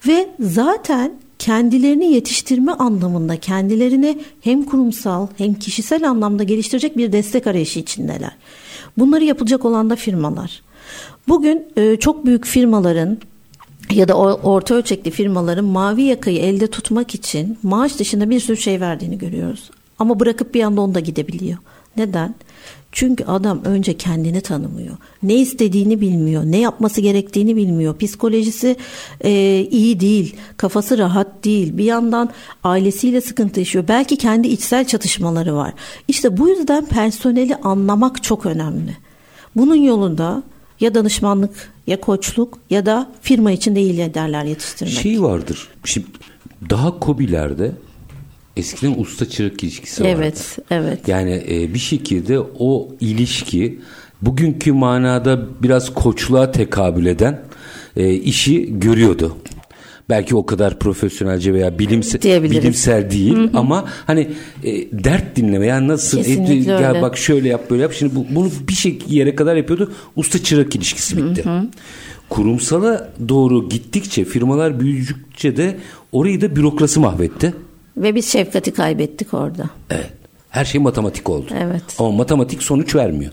ve zaten kendilerini yetiştirme anlamında kendilerini hem kurumsal hem kişisel anlamda geliştirecek bir destek arayışı içindeler. Bunları yapılacak olan da firmalar. Bugün e, çok büyük firmaların ya da orta ölçekli firmaların mavi yakayı elde tutmak için maaş dışında bir sürü şey verdiğini görüyoruz. Ama bırakıp bir anda onda gidebiliyor. Neden? Çünkü adam önce kendini tanımıyor. Ne istediğini bilmiyor. Ne yapması gerektiğini bilmiyor. Psikolojisi e, iyi değil. Kafası rahat değil. Bir yandan ailesiyle sıkıntı yaşıyor. Belki kendi içsel çatışmaları var. İşte bu yüzden personeli anlamak çok önemli. Bunun yolunda ya danışmanlık ya koçluk ya da firma içinde iyi liderler yetiştirmek.
Şey vardır. Şimdi daha kobilerde eskiden usta çırak ilişkisi vardı.
evet, evet.
Yani e, bir şekilde o ilişki bugünkü manada biraz koçluğa tekabül eden e, işi görüyordu. Belki o kadar profesyonelce veya bilimsel, bilimsel değil ama hani e, dert dinleme yani nasıl
Kesinlikle
ya
öyle.
bak şöyle yap böyle yap şimdi bu, bunu bir şey yere kadar yapıyordu usta çırak ilişkisi bitti. Kurumsala doğru gittikçe firmalar büyüdükçe de orayı da bürokrasi mahvetti.
Ve biz şefkati kaybettik orada.
Evet. Her şey matematik oldu.
Evet.
Ama matematik sonuç vermiyor.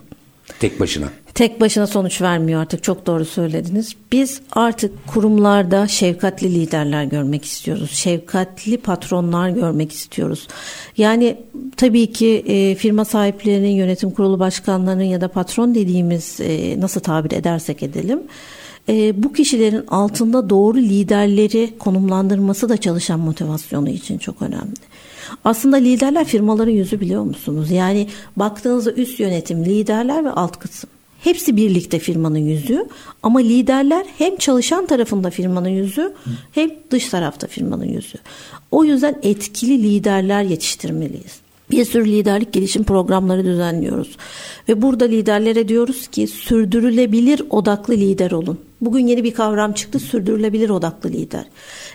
Tek başına.
Tek başına sonuç vermiyor artık çok doğru söylediniz. Biz artık kurumlarda şefkatli liderler görmek istiyoruz. Şefkatli patronlar görmek istiyoruz. Yani tabii ki e, firma sahiplerinin, yönetim kurulu başkanlarının ya da patron dediğimiz e, nasıl tabir edersek edelim. E, bu kişilerin altında doğru liderleri konumlandırması da çalışan motivasyonu için çok önemli. Aslında liderler firmaların yüzü biliyor musunuz? Yani baktığınızda üst yönetim, liderler ve alt kısım. Hepsi birlikte firmanın yüzü ama liderler hem çalışan tarafında firmanın yüzü hem dış tarafta firmanın yüzü. O yüzden etkili liderler yetiştirmeliyiz. Bir sürü liderlik gelişim programları düzenliyoruz. Ve burada liderlere diyoruz ki sürdürülebilir odaklı lider olun. Bugün yeni bir kavram çıktı sürdürülebilir odaklı lider.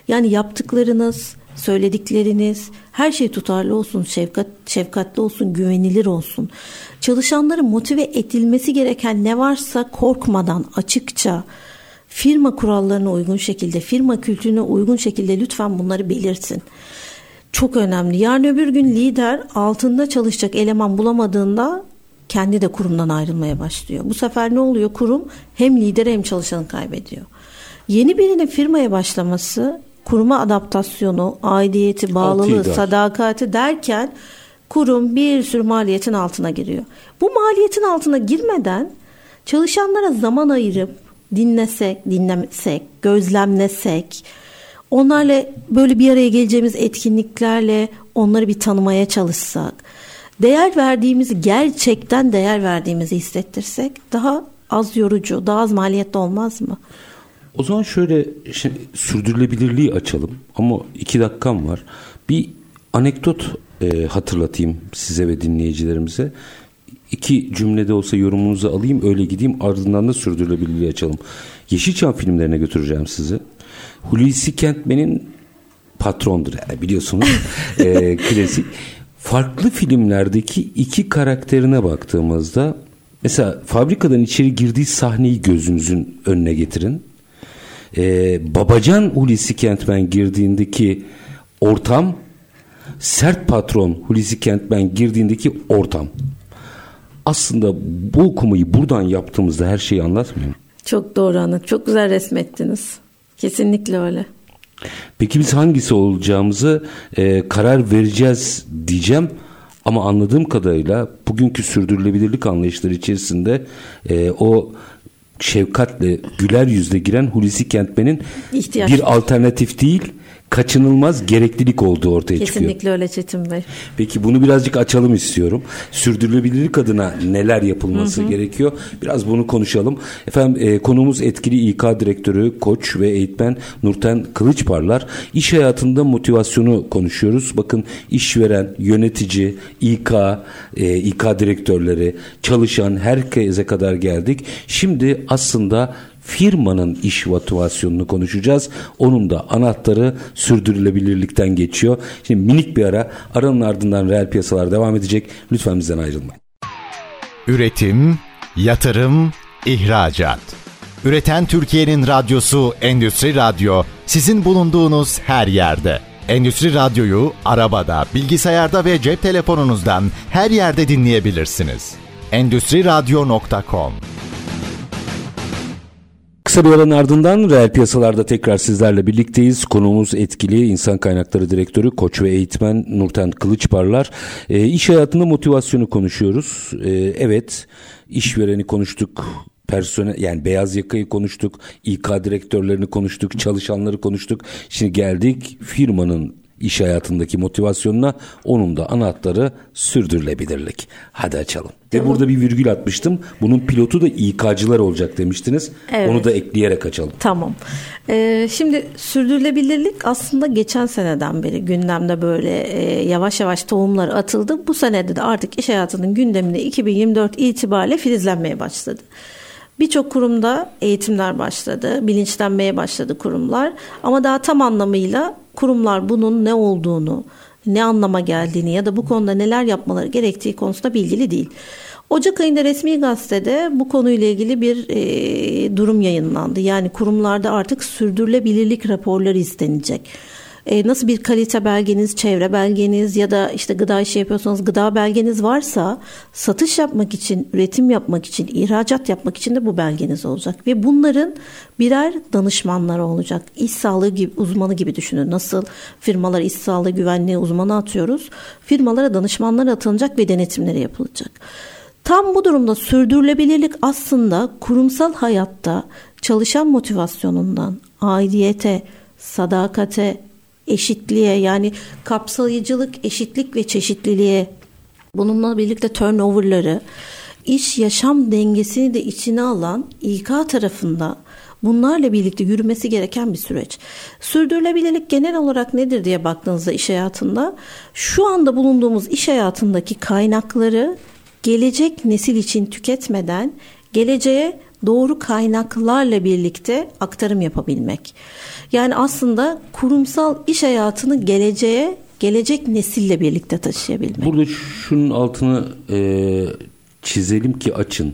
Yani yaptıklarınız, söyledikleriniz her şey tutarlı olsun, şefkat, şefkatli olsun, güvenilir olsun. Çalışanların motive edilmesi gereken ne varsa korkmadan açıkça firma kurallarına uygun şekilde, firma kültürüne uygun şekilde lütfen bunları belirtin. Çok önemli. Yarın öbür gün lider altında çalışacak eleman bulamadığında kendi de kurumdan ayrılmaya başlıyor. Bu sefer ne oluyor? Kurum hem lideri hem çalışanı kaybediyor. Yeni birinin firmaya başlaması kuruma adaptasyonu, aidiyeti, bağlılığı, sadakati derken kurum bir sürü maliyetin altına giriyor. Bu maliyetin altına girmeden çalışanlara zaman ayırıp dinlesek, dinlemesek, gözlemlesek, onlarla böyle bir araya geleceğimiz etkinliklerle onları bir tanımaya çalışsak, değer verdiğimizi gerçekten değer verdiğimizi hissettirsek daha az yorucu, daha az maliyetli olmaz mı?
O zaman şöyle şimdi sürdürülebilirliği açalım ama iki dakikam var. Bir anekdot e, hatırlatayım size ve dinleyicilerimize. İki cümlede olsa yorumunuzu alayım öyle gideyim ardından da sürdürülebilirliği açalım. Yeşilçam filmlerine götüreceğim sizi. Hulusi Kentmen'in patrondur yani biliyorsunuz e, klasik. Farklı filmlerdeki iki karakterine baktığımızda mesela fabrikadan içeri girdiği sahneyi gözünüzün önüne getirin. e, Babacan Hulusi Kentmen girdiğindeki ortam sert patron Hulusi Kentmen girdiğindeki ortam. Aslında bu okumayı buradan yaptığımızda her şeyi anlatmıyor.
Çok doğru anlat. Çok güzel resmettiniz. Kesinlikle öyle.
Peki biz hangisi olacağımızı e, karar vereceğiz diyeceğim. Ama anladığım kadarıyla bugünkü sürdürülebilirlik anlayışları içerisinde e, o şefkatle güler yüzle giren Hulusi Kentmen'in
İhtiyaç.
bir alternatif değil kaçınılmaz gereklilik olduğu ortaya çıkıyor.
Kesinlikle öyle Çetin Bey.
Peki bunu birazcık açalım istiyorum. Sürdürülebilirlik adına neler yapılması gerekiyor? Biraz bunu konuşalım. Efendim e, konuğumuz etkili İK direktörü, koç ve eğitmen Nurten Kılıçparlar. İş hayatında motivasyonu konuşuyoruz. Bakın işveren, yönetici, İK, e, İK direktörleri, çalışan herkese kadar geldik. Şimdi aslında firmanın iş motivasyonunu konuşacağız. Onun da anahtarı sürdürülebilirlikten geçiyor. Şimdi minik bir ara aranın ardından reel piyasalar devam edecek. Lütfen bizden ayrılmayın.
Üretim, yatırım, ihracat. Üreten Türkiye'nin radyosu Endüstri Radyo sizin bulunduğunuz her yerde. Endüstri Radyo'yu arabada, bilgisayarda ve cep telefonunuzdan her yerde dinleyebilirsiniz. Endüstri Radyo.com
Kısa bir aranın ardından reel piyasalarda tekrar sizlerle birlikteyiz. Konuğumuz etkili insan kaynakları direktörü, koç ve eğitmen Nurten Kılıçparlar. E, iş hayatında motivasyonu konuşuyoruz. E, evet, işvereni konuştuk, personel yani beyaz yakayı konuştuk, İK direktörlerini konuştuk, çalışanları konuştuk. Şimdi geldik firmanın iş hayatındaki motivasyonuna onun da anahtarı sürdürülebilirlik. Hadi açalım. Ve burada bir virgül atmıştım. Bunun pilotu da İK'cılar olacak demiştiniz.
Evet.
Onu da ekleyerek açalım.
Tamam. Ee, şimdi sürdürülebilirlik aslında geçen seneden beri gündemde böyle e, yavaş yavaş tohumlar atıldı. Bu senede de artık iş hayatının gündeminde 2024 itibariyle filizlenmeye başladı. Birçok kurumda eğitimler başladı, bilinçlenmeye başladı kurumlar. Ama daha tam anlamıyla kurumlar bunun ne olduğunu, ne anlama geldiğini ya da bu konuda neler yapmaları gerektiği konusunda bilgili değil. Ocak ayında resmi gazetede bu konuyla ilgili bir e, durum yayınlandı. Yani kurumlarda artık sürdürülebilirlik raporları istenecek. E, nasıl bir kalite belgeniz, çevre belgeniz ya da işte gıda işi yapıyorsanız gıda belgeniz varsa satış yapmak için, üretim yapmak için, ihracat yapmak için de bu belgeniz olacak. Ve bunların birer danışmanları olacak. İş sağlığı gibi, uzmanı gibi düşünün. Nasıl firmalar iş sağlığı güvenliği uzmanı atıyoruz. Firmalara danışmanlar atılacak ve denetimleri yapılacak. Tam bu durumda sürdürülebilirlik aslında kurumsal hayatta çalışan motivasyonundan aidiyete, sadakate, eşitliğe yani kapsayıcılık, eşitlik ve çeşitliliğe bununla birlikte turnoverları, iş yaşam dengesini de içine alan İK tarafında bunlarla birlikte yürümesi gereken bir süreç. Sürdürülebilirlik genel olarak nedir diye baktığınızda iş hayatında şu anda bulunduğumuz iş hayatındaki kaynakları gelecek nesil için tüketmeden geleceğe doğru kaynaklarla birlikte aktarım yapabilmek. Yani aslında kurumsal iş hayatını geleceğe, gelecek nesille birlikte taşıyabilmek.
Burada şunun altını e, çizelim ki açın.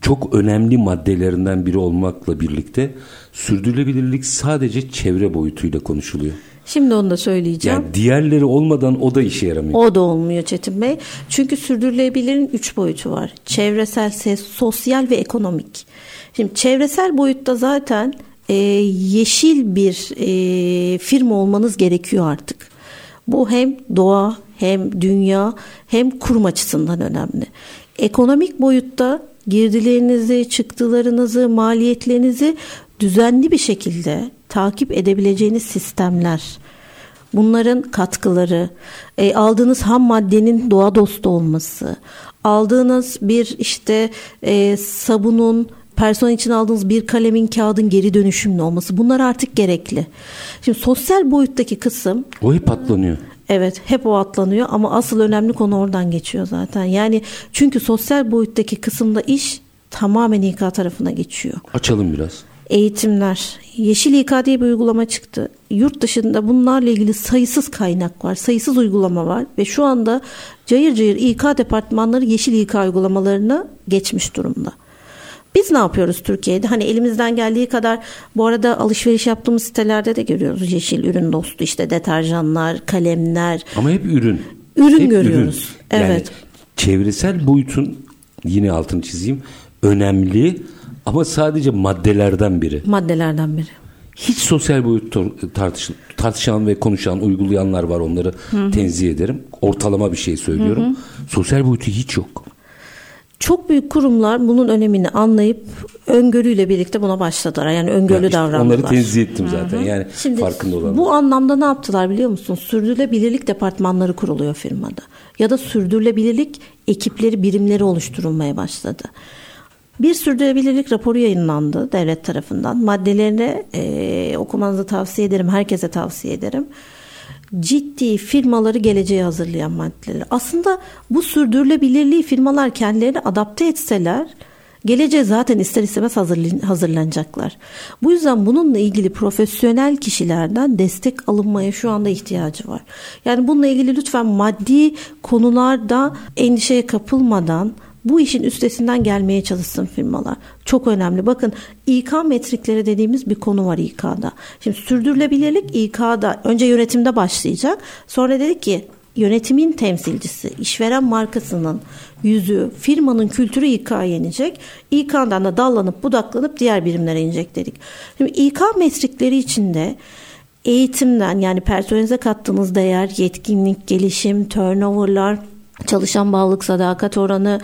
Çok önemli maddelerinden biri olmakla birlikte sürdürülebilirlik sadece çevre boyutuyla konuşuluyor.
Şimdi onu da söyleyeceğim.
Yani diğerleri olmadan o da işe yaramıyor.
O da olmuyor Çetin Bey. Çünkü sürdürülebilirliğin üç boyutu var. Çevresel, sosyal ve ekonomik. Şimdi çevresel boyutta zaten e, yeşil bir e, firma olmanız gerekiyor artık. Bu hem doğa hem dünya hem kurum açısından önemli. Ekonomik boyutta girdilerinizi, çıktılarınızı, maliyetlerinizi düzenli bir şekilde takip edebileceğiniz sistemler. Bunların katkıları, e, aldığınız ham maddenin doğa dostu olması, aldığınız bir işte e, sabunun, personel için aldığınız bir kalemin kağıdın geri dönüşümlü olması bunlar artık gerekli. Şimdi sosyal boyuttaki kısım
o hep atlanıyor.
Evet hep o atlanıyor ama asıl önemli konu oradan geçiyor zaten. Yani çünkü sosyal boyuttaki kısımda iş tamamen İK tarafına geçiyor.
Açalım biraz.
Eğitimler. Yeşil İK diye bir uygulama çıktı. Yurt dışında bunlarla ilgili sayısız kaynak var, sayısız uygulama var ve şu anda cayır cayır İK departmanları yeşil İK uygulamalarına geçmiş durumda. Biz ne yapıyoruz Türkiye'de? Hani elimizden geldiği kadar bu arada alışveriş yaptığımız sitelerde de görüyoruz yeşil ürün dostu işte deterjanlar, kalemler.
Ama hep ürün.
Ürün
hep
görüyoruz.
Ürün. Yani
Evet.
çevresel boyutun yine altını çizeyim önemli ama sadece maddelerden biri.
Maddelerden biri.
Hiç sosyal boyut tor- tartış, tartışan ve konuşan, uygulayanlar var onları tenzih ederim. Ortalama bir şey söylüyorum. Sosyal boyutu hiç yok.
Çok büyük kurumlar bunun önemini anlayıp öngörüyle birlikte buna başladılar. Yani öngörülü
Yani işte
davrandılar.
onları tenzih ettim zaten. Yani
Şimdi
farkında olanlar.
bu anlamda ne yaptılar biliyor musun? Sürdürülebilirlik departmanları kuruluyor firmada. Ya da sürdürülebilirlik ekipleri, birimleri oluşturulmaya başladı. Bir sürdürülebilirlik raporu yayınlandı devlet tarafından. Maddelerini e, okumanızı tavsiye ederim, herkese tavsiye ederim. Ciddi firmaları geleceğe hazırlayan maddeler. Aslında bu sürdürülebilirliği firmalar kendilerini adapte etseler Geleceğe zaten ister istemez hazırlan- hazırlanacaklar. Bu yüzden bununla ilgili profesyonel kişilerden destek alınmaya şu anda ihtiyacı var. Yani bununla ilgili lütfen maddi konularda endişeye kapılmadan bu işin üstesinden gelmeye çalışsın firmalar. Çok önemli. Bakın İK metrikleri dediğimiz bir konu var İK'da. Şimdi sürdürülebilirlik İK'da önce yönetimde başlayacak. Sonra dedik ki yönetimin temsilcisi, işveren markasının yüzü, firmanın kültürü İK'ya inecek. İK'dan da dallanıp budaklanıp diğer birimlere inecek dedik. Şimdi İK metrikleri içinde eğitimden yani personelize kattığınız değer, yetkinlik, gelişim, turnoverlar, çalışan bağlılık sadakat oranı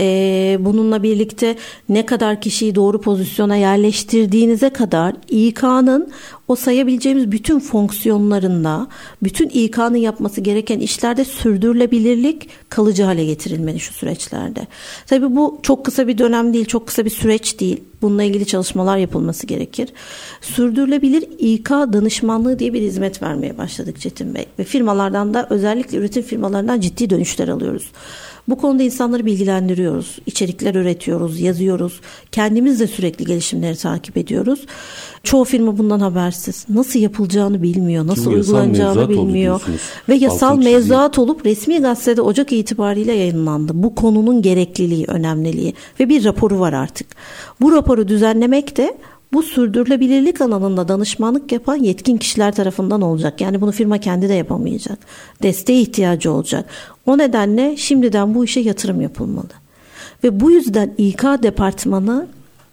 e, bununla birlikte ne kadar kişiyi doğru pozisyona yerleştirdiğinize kadar İK'nın o sayabileceğimiz bütün fonksiyonlarında bütün İK'nın yapması gereken işlerde sürdürülebilirlik kalıcı hale getirilmeli şu süreçlerde. Tabii bu çok kısa bir dönem değil çok kısa bir süreç değil. Bununla ilgili çalışmalar yapılması gerekir. Sürdürülebilir İK danışmanlığı diye bir hizmet vermeye başladık Çetin Bey. Ve firmalardan da özellikle üretim firmalarından ciddi dönüşler alıyoruz. Bu konuda insanları bilgilendiriyoruz. İçerikler üretiyoruz, yazıyoruz. Kendimiz de sürekli gelişimleri takip ediyoruz. Çoğu firma bundan habersiz. Nasıl yapılacağını bilmiyor, nasıl
Çünkü
uygulanacağını bilmiyor. Ve yasal
Altın
mevzuat olup resmi gazetede Ocak itibariyle yayınlandı. Bu konunun gerekliliği, önemliliği ve bir raporu var artık. Bu raporu düzenlemek de bu sürdürülebilirlik alanında danışmanlık yapan yetkin kişiler tarafından olacak. Yani bunu firma kendi de yapamayacak. Desteğe ihtiyacı olacak. O nedenle şimdiden bu işe yatırım yapılmalı. Ve bu yüzden İK departmanı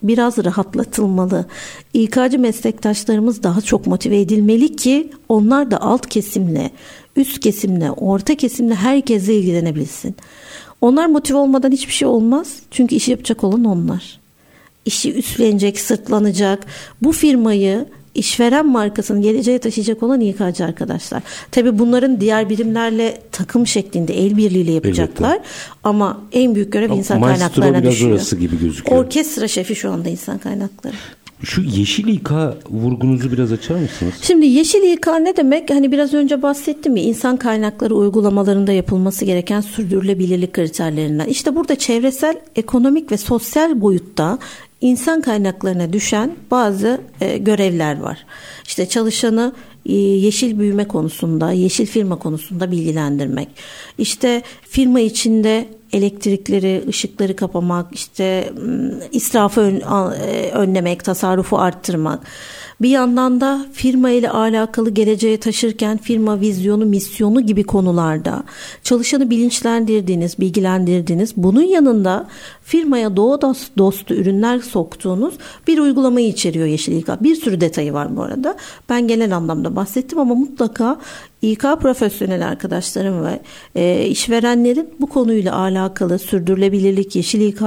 biraz rahatlatılmalı. İK'cı meslektaşlarımız daha çok motive edilmeli ki onlar da alt kesimle, üst kesimle, orta kesimle herkesle ilgilenebilsin. Onlar motive olmadan hiçbir şey olmaz. Çünkü işi yapacak olan onlar işi üstlenecek, sırtlanacak. Bu firmayı işveren markasını geleceğe taşıyacak olan İK'cı arkadaşlar. Tabii bunların diğer birimlerle takım şeklinde el birliğiyle yapacaklar. Ama en büyük görev
Ama
insan
maestro
kaynaklarına
biraz
düşüyor.
orası gibi gözüküyor.
Orkestra şefi şu anda insan kaynakları.
Şu yeşil İK vurgunuzu biraz açar mısınız?
Şimdi yeşil İK ne demek? Hani biraz önce bahsettim ya insan kaynakları uygulamalarında yapılması gereken sürdürülebilirlik kriterlerinden. İşte burada çevresel, ekonomik ve sosyal boyutta insan kaynaklarına düşen bazı e, görevler var. İşte çalışanı e, yeşil büyüme konusunda, yeşil firma konusunda bilgilendirmek. İşte firma içinde elektrikleri, ışıkları kapamak, işte m, israfı e, önlemek, tasarrufu arttırmak. Bir yandan da firma ile alakalı geleceğe taşırken firma vizyonu, misyonu gibi konularda çalışanı bilinçlendirdiğiniz, bilgilendirdiğiniz, bunun yanında firmaya doğu dost- dostu ürünler soktuğunuz bir uygulamayı içeriyor Yeşil İK. Bir sürü detayı var bu arada. Ben genel anlamda bahsettim ama mutlaka İK profesyonel arkadaşlarım ve e, işverenlerin bu konuyla alakalı sürdürülebilirlik, Yeşil İK,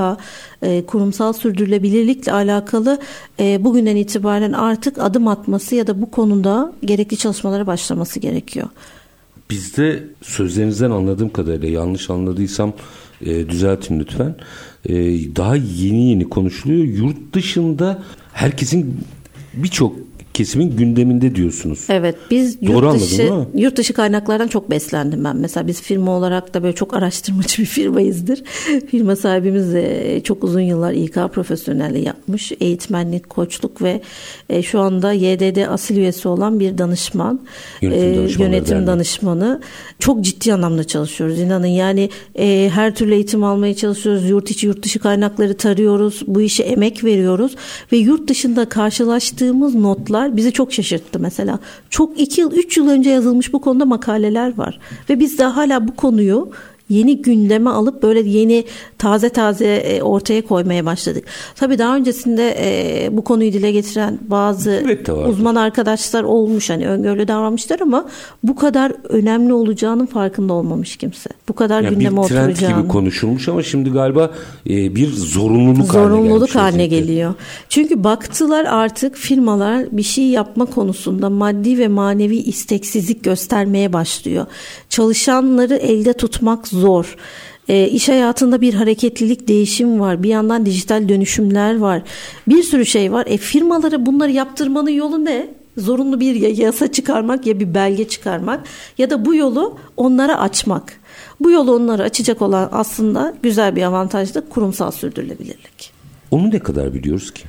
e, kurumsal sürdürülebilirlikle alakalı e, bugünden itibaren artık adım atması ya da bu konuda gerekli çalışmalara başlaması gerekiyor.
Bizde sözlerinizden anladığım kadarıyla yanlış anladıysam e, düzeltin lütfen. E, daha yeni yeni konuşuluyor. Yurt dışında herkesin birçok kesimin gündeminde diyorsunuz.
Evet biz
Doğru
yurt dışı, yurt dışı kaynaklardan çok beslendim ben. Mesela biz firma olarak da böyle çok araştırmacı bir firmayızdır. Firma sahibimiz de çok uzun yıllar İK profesyonelliği yapmış. Eğitmenlik, koçluk ve e, şu anda YDD asil üyesi olan bir danışman.
Yönetim
e, yönetim danışmanı. Çok ciddi anlamda çalışıyoruz inanın. Yani e, her türlü eğitim almaya çalışıyoruz. Yurt içi yurt dışı kaynakları tarıyoruz. Bu işe emek veriyoruz. Ve yurt dışında karşılaştığımız notlar bizi çok şaşırttı mesela. Çok iki yıl, üç yıl önce yazılmış bu konuda makaleler var. Ve biz de hala bu konuyu yeni gündeme alıp böyle yeni taze taze e, ortaya koymaya başladık. Tabii daha öncesinde e, bu konuyu dile getiren bazı uzman arkadaşlar olmuş hani öngörülü davranmışlar ama bu kadar önemli olacağının farkında olmamış kimse. Bu kadar
Yani
gündeme
bir trend
oturacağını.
gibi konuşulmuş ama şimdi galiba e, bir zorunluluk, haline
Zorunluluk haline
vaziyette.
geliyor. Çünkü baktılar artık firmalar bir şey yapma konusunda maddi ve manevi isteksizlik göstermeye başlıyor. Çalışanları elde tutmak zor. E, iş hayatında bir hareketlilik, değişim var. Bir yandan dijital dönüşümler var. Bir sürü şey var. E, firmalara bunları yaptırmanın yolu ne? Zorunlu bir ya yasa çıkarmak ya bir belge çıkarmak ya da bu yolu onlara açmak. Bu yolu onlara açacak olan aslında güzel bir avantaj da kurumsal sürdürülebilirlik.
Onu ne kadar biliyoruz ki?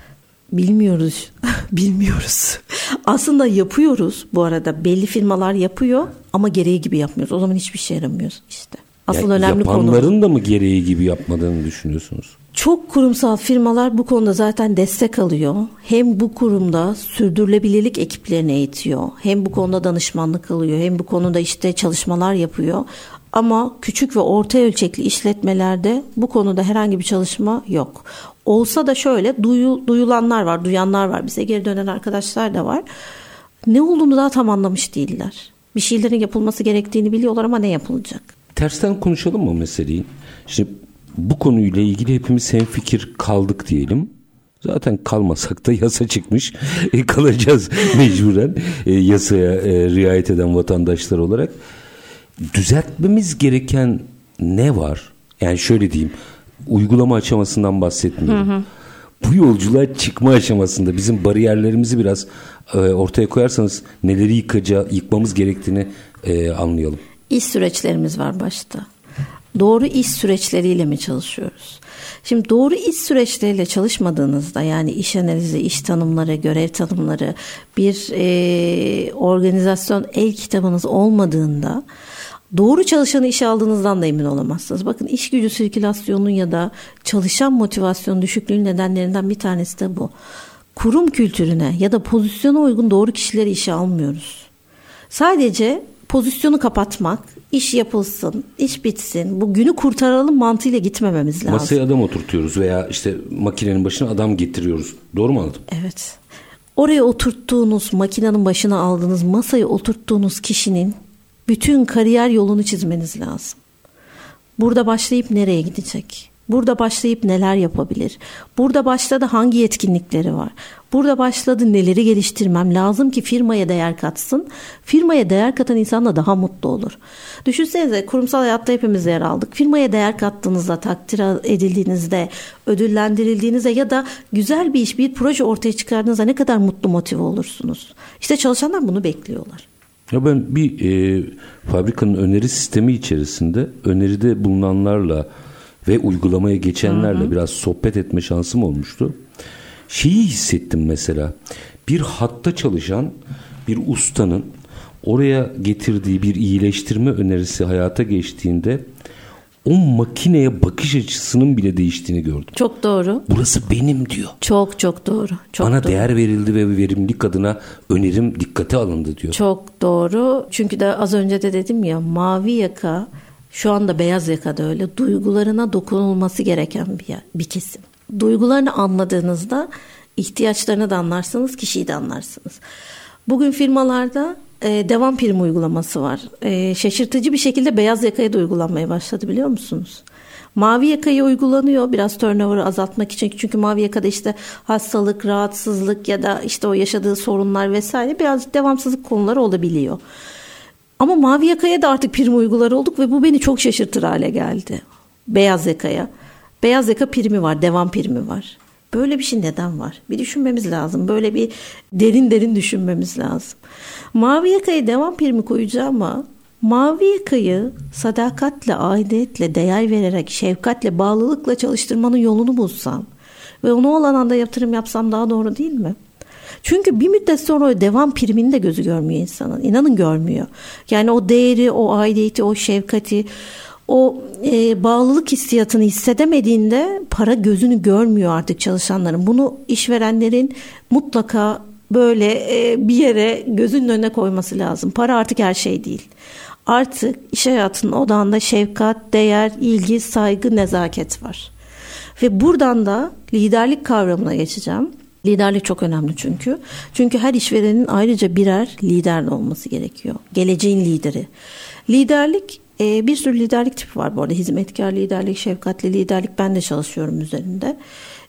Bilmiyoruz. Bilmiyoruz. Aslında yapıyoruz bu arada. Belli firmalar yapıyor ama gereği gibi yapmıyoruz. O zaman hiçbir şey yaramıyoruz işte. Asıl
Yani
önemli konu.
yapanların da mı gereği gibi yapmadığını düşünüyorsunuz?
Çok kurumsal firmalar bu konuda zaten destek alıyor. Hem bu kurumda sürdürülebilirlik ekiplerini eğitiyor. Hem bu konuda danışmanlık alıyor. Hem bu konuda işte çalışmalar yapıyor. Ama küçük ve orta ölçekli işletmelerde bu konuda herhangi bir çalışma yok. Olsa da şöyle duyu, duyulanlar var, duyanlar var. Bize geri dönen arkadaşlar da var. Ne olduğunu daha tam anlamış değiller. Bir şeylerin yapılması gerektiğini biliyorlar ama ne yapılacak?
Tersten konuşalım mı meseleyi? Şimdi bu konuyla ilgili hepimiz hemfikir kaldık diyelim. Zaten kalmasak da yasa çıkmış. E, kalacağız mecburen e, yasaya e, riayet eden vatandaşlar olarak. Düzeltmemiz gereken ne var? Yani şöyle diyeyim. Uygulama aşamasından bahsetmiyorum. Bu yolculuğa çıkma aşamasında bizim bariyerlerimizi biraz e, ortaya koyarsanız neleri yıkaca, yıkmamız gerektiğini e, anlayalım.
İş süreçlerimiz var başta. Doğru iş süreçleriyle mi çalışıyoruz? Şimdi doğru iş süreçleriyle çalışmadığınızda yani iş analizi, iş tanımları, görev tanımları, bir e, organizasyon el kitabınız olmadığında doğru çalışanı işe aldığınızdan da emin olamazsınız. Bakın iş gücü sirkülasyonu ya da çalışan motivasyon düşüklüğünün nedenlerinden bir tanesi de bu. Kurum kültürüne ya da pozisyona uygun doğru kişileri işe almıyoruz. Sadece pozisyonu kapatmak, iş yapılsın, iş bitsin, bu günü kurtaralım mantığıyla gitmememiz lazım.
Masaya adam oturtuyoruz veya işte makinenin başına adam getiriyoruz. Doğru mu anladım?
Evet. Oraya oturttuğunuz, makinenin başına aldığınız, masaya oturttuğunuz kişinin bütün kariyer yolunu çizmeniz lazım. Burada başlayıp nereye gidecek? Burada başlayıp neler yapabilir? Burada başladı hangi yetkinlikleri var? Burada başladı neleri geliştirmem lazım ki firmaya değer katsın? Firmaya değer katan insan da daha mutlu olur. Düşünsenize kurumsal hayatta hepimiz yer aldık. Firmaya değer kattığınızda, takdir edildiğinizde, ödüllendirildiğinizde ya da güzel bir iş, bir proje ortaya çıkardığınızda ne kadar mutlu motive olursunuz? İşte çalışanlar bunu bekliyorlar.
Ya ben bir e, fabrikanın öneri sistemi içerisinde öneride bulunanlarla ve uygulamaya geçenlerle biraz sohbet etme şansım olmuştu. Şeyi hissettim mesela. Bir hatta çalışan bir ustanın oraya getirdiği bir iyileştirme önerisi hayata geçtiğinde o makineye bakış açısının bile değiştiğini gördüm.
Çok doğru.
Burası benim diyor.
Çok çok doğru. Çok
Bana
doğru.
değer verildi ve verimlilik adına önerim dikkate alındı diyor.
Çok doğru. Çünkü de az önce de dedim ya mavi yaka şu anda beyaz yaka da öyle duygularına dokunulması gereken bir, bir kesim. Duygularını anladığınızda ihtiyaçlarını da anlarsınız, kişiyi de anlarsınız. Bugün firmalarda e, devam prim uygulaması var. E, şaşırtıcı bir şekilde beyaz yakaya da uygulanmaya başladı biliyor musunuz? Mavi yakayı uygulanıyor biraz turnover'ı azaltmak için. Çünkü mavi yakada işte hastalık, rahatsızlık ya da işte o yaşadığı sorunlar vesaire biraz devamsızlık konuları olabiliyor. Ama mavi yakaya da artık prim uygular olduk ve bu beni çok şaşırtır hale geldi. Beyaz yakaya. Beyaz yaka primi var, devam primi var. Böyle bir şey neden var? Bir düşünmemiz lazım. Böyle bir derin derin düşünmemiz lazım. Mavi yakaya devam primi koyacağım ama mavi yakayı sadakatle, aidiyetle, değer vererek, şefkatle, bağlılıkla çalıştırmanın yolunu bulsam ve onu olan anda yatırım yapsam daha doğru değil mi? Çünkü bir müddet sonra o devam primini de gözü görmüyor insanın. İnanın görmüyor. Yani o değeri, o aidiyeti, o şefkati, o e, bağlılık hissiyatını hissedemediğinde para gözünü görmüyor artık çalışanların. Bunu işverenlerin mutlaka böyle e, bir yere gözünün önüne koyması lazım. Para artık her şey değil. Artık iş hayatının odağında şefkat, değer, ilgi, saygı, nezaket var. Ve buradan da liderlik kavramına geçeceğim. Liderlik çok önemli çünkü. Çünkü her işverenin ayrıca birer lider de olması gerekiyor. Geleceğin lideri. Liderlik e, bir sürü liderlik tipi var bu arada. Hizmetkar liderlik, şefkatli liderlik ben de çalışıyorum üzerinde.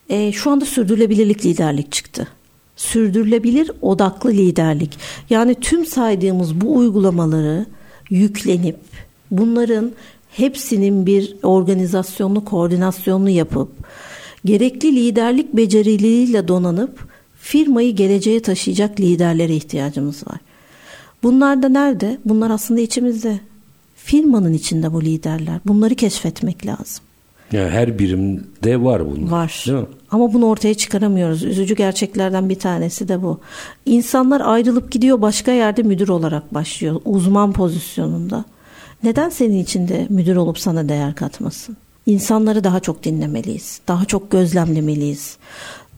E, şu anda sürdürülebilirlik liderlik çıktı. Sürdürülebilir odaklı liderlik. Yani tüm saydığımız bu uygulamaları yüklenip bunların hepsinin bir organizasyonlu, koordinasyonlu yapıp gerekli liderlik becerileriyle donanıp firmayı geleceğe taşıyacak liderlere ihtiyacımız var. Bunlar da nerede? Bunlar aslında içimizde. Firmanın içinde bu liderler. Bunları keşfetmek lazım.
Yani her birimde var bunlar.
Var. Değil mi? Ama bunu ortaya çıkaramıyoruz. Üzücü gerçeklerden bir tanesi de bu. İnsanlar ayrılıp gidiyor başka yerde müdür olarak başlıyor. Uzman pozisyonunda. Neden senin içinde müdür olup sana değer katmasın? İnsanları daha çok dinlemeliyiz. Daha çok gözlemlemeliyiz.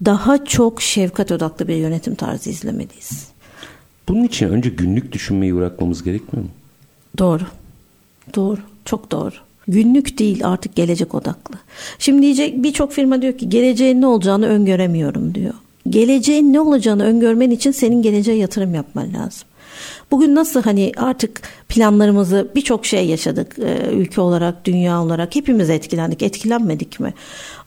Daha çok şefkat odaklı bir yönetim tarzı izlemeliyiz.
Bunun için önce günlük düşünmeyi bırakmamız gerekmiyor mu?
Doğru. Doğru. Çok doğru. Günlük değil artık gelecek odaklı. Şimdi diyecek birçok firma diyor ki geleceğin ne olacağını öngöremiyorum diyor. Geleceğin ne olacağını öngörmen için senin geleceğe yatırım yapman lazım. Bugün nasıl hani artık planlarımızı birçok şey yaşadık e, ülke olarak, dünya olarak hepimiz etkilendik, etkilenmedik mi?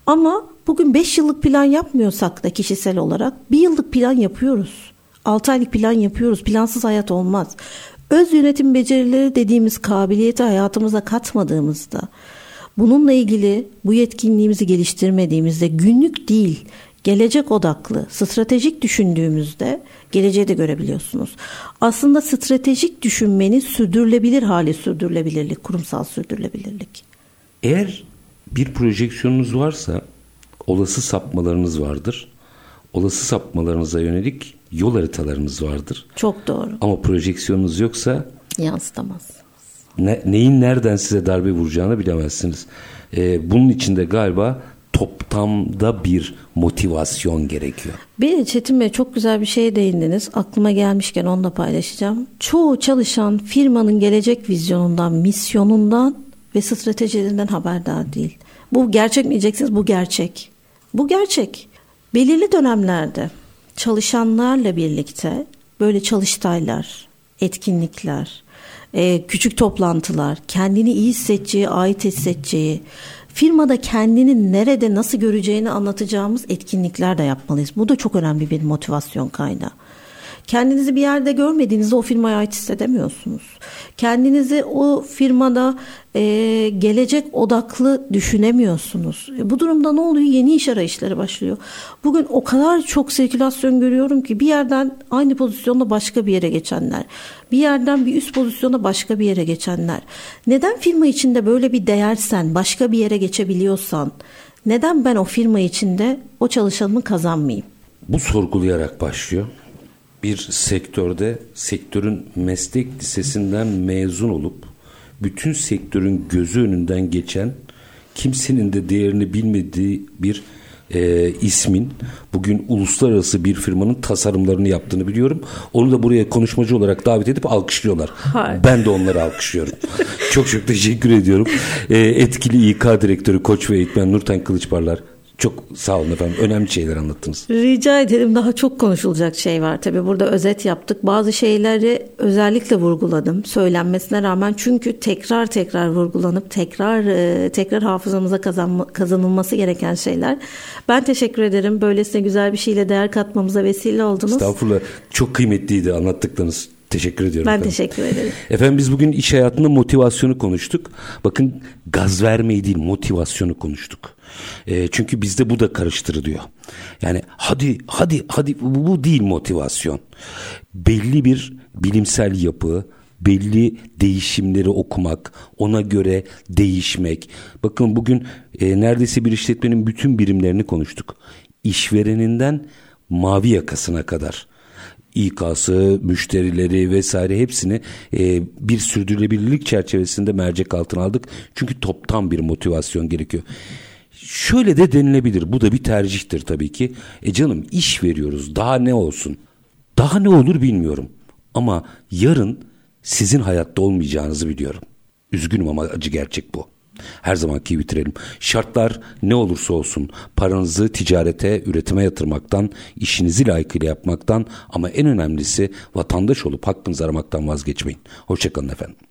Ama bugün 5 yıllık plan yapmıyorsak da kişisel olarak bir yıllık plan yapıyoruz. 6 aylık plan yapıyoruz. Plansız hayat olmaz. Öz yönetim becerileri dediğimiz kabiliyeti hayatımıza katmadığımızda bununla ilgili bu yetkinliğimizi geliştirmediğimizde günlük değil gelecek odaklı, stratejik düşündüğümüzde geleceği de görebiliyorsunuz. Aslında stratejik düşünmenin sürdürülebilir hali sürdürülebilirlik, kurumsal sürdürülebilirlik.
Eğer bir projeksiyonunuz varsa olası sapmalarınız vardır. Olası sapmalarınıza yönelik yol haritalarınız vardır.
Çok doğru.
Ama projeksiyonunuz yoksa
yansıtamaz.
Ne, neyin nereden size darbe vuracağını bilemezsiniz. Ee, bunun içinde galiba toplamda bir motivasyon gerekiyor.
Bir Çetin Bey çok güzel bir şeye değindiniz. Aklıma gelmişken onu da paylaşacağım. Çoğu çalışan firmanın gelecek vizyonundan, misyonundan ve stratejilerinden haberdar değil. Bu gerçek mi diyeceksiniz? Bu gerçek. Bu gerçek. Belirli dönemlerde çalışanlarla birlikte böyle çalıştaylar, etkinlikler, e, küçük toplantılar, kendini iyi hissedeceği, ait hissedeceği, firmada kendini nerede nasıl göreceğini anlatacağımız etkinlikler de yapmalıyız. Bu da çok önemli bir motivasyon kaynağı. Kendinizi bir yerde görmediğinizde o firmaya ait hissedemiyorsunuz. Kendinizi o firmada e, gelecek odaklı düşünemiyorsunuz. E, bu durumda ne oluyor? Yeni iş arayışları başlıyor. Bugün o kadar çok sirkülasyon görüyorum ki bir yerden aynı pozisyonda başka bir yere geçenler. Bir yerden bir üst pozisyona başka bir yere geçenler. Neden firma içinde böyle bir değersen, başka bir yere geçebiliyorsan, neden ben o firma içinde o çalışanımı kazanmayayım?
Bu sorgulayarak başlıyor bir sektörde sektörün meslek lisesinden mezun olup bütün sektörün gözü önünden geçen kimsenin de değerini bilmediği bir e, ismin bugün uluslararası bir firmanın tasarımlarını yaptığını biliyorum. Onu da buraya konuşmacı olarak davet edip alkışlıyorlar. Hayır. Ben de onları alkışlıyorum. çok çok teşekkür ediyorum. E, etkili İK direktörü, koç ve eğitmen Nurten Kılıçparlar çok sağ olun efendim. Önemli şeyler anlattınız.
Rica ederim. Daha çok konuşulacak şey var. Tabii burada özet yaptık. Bazı şeyleri özellikle vurguladım. Söylenmesine rağmen çünkü tekrar tekrar vurgulanıp tekrar e, tekrar hafızamıza kazanma, kazanılması gereken şeyler. Ben teşekkür ederim. Böylesine güzel bir şeyle değer katmamıza vesile oldunuz.
Estağfurullah. Çok kıymetliydi anlattıklarınız. Teşekkür ediyorum.
Ben
efendim.
teşekkür ederim.
Efendim biz bugün iş hayatında motivasyonu konuştuk. Bakın gaz vermeyi değil motivasyonu konuştuk. E, çünkü bizde bu da karıştırılıyor. Yani hadi hadi hadi bu, bu değil motivasyon. Belli bir bilimsel yapı, belli değişimleri okumak, ona göre değişmek. Bakın bugün e, neredeyse bir işletmenin bütün birimlerini konuştuk. İşvereninden mavi yakasına kadar. İK'sı, müşterileri vesaire hepsini e, bir sürdürülebilirlik çerçevesinde mercek altına aldık. Çünkü toptan bir motivasyon gerekiyor. Şöyle de denilebilir. Bu da bir tercihtir tabii ki. E canım iş veriyoruz. Daha ne olsun? Daha ne olur bilmiyorum. Ama yarın sizin hayatta olmayacağınızı biliyorum. Üzgünüm ama acı gerçek bu. Her zamanki bitirelim. Şartlar ne olursa olsun paranızı ticarete, üretime yatırmaktan, işinizi layıkıyla yapmaktan ama en önemlisi vatandaş olup hakkınızı aramaktan vazgeçmeyin. Hoşçakalın efendim.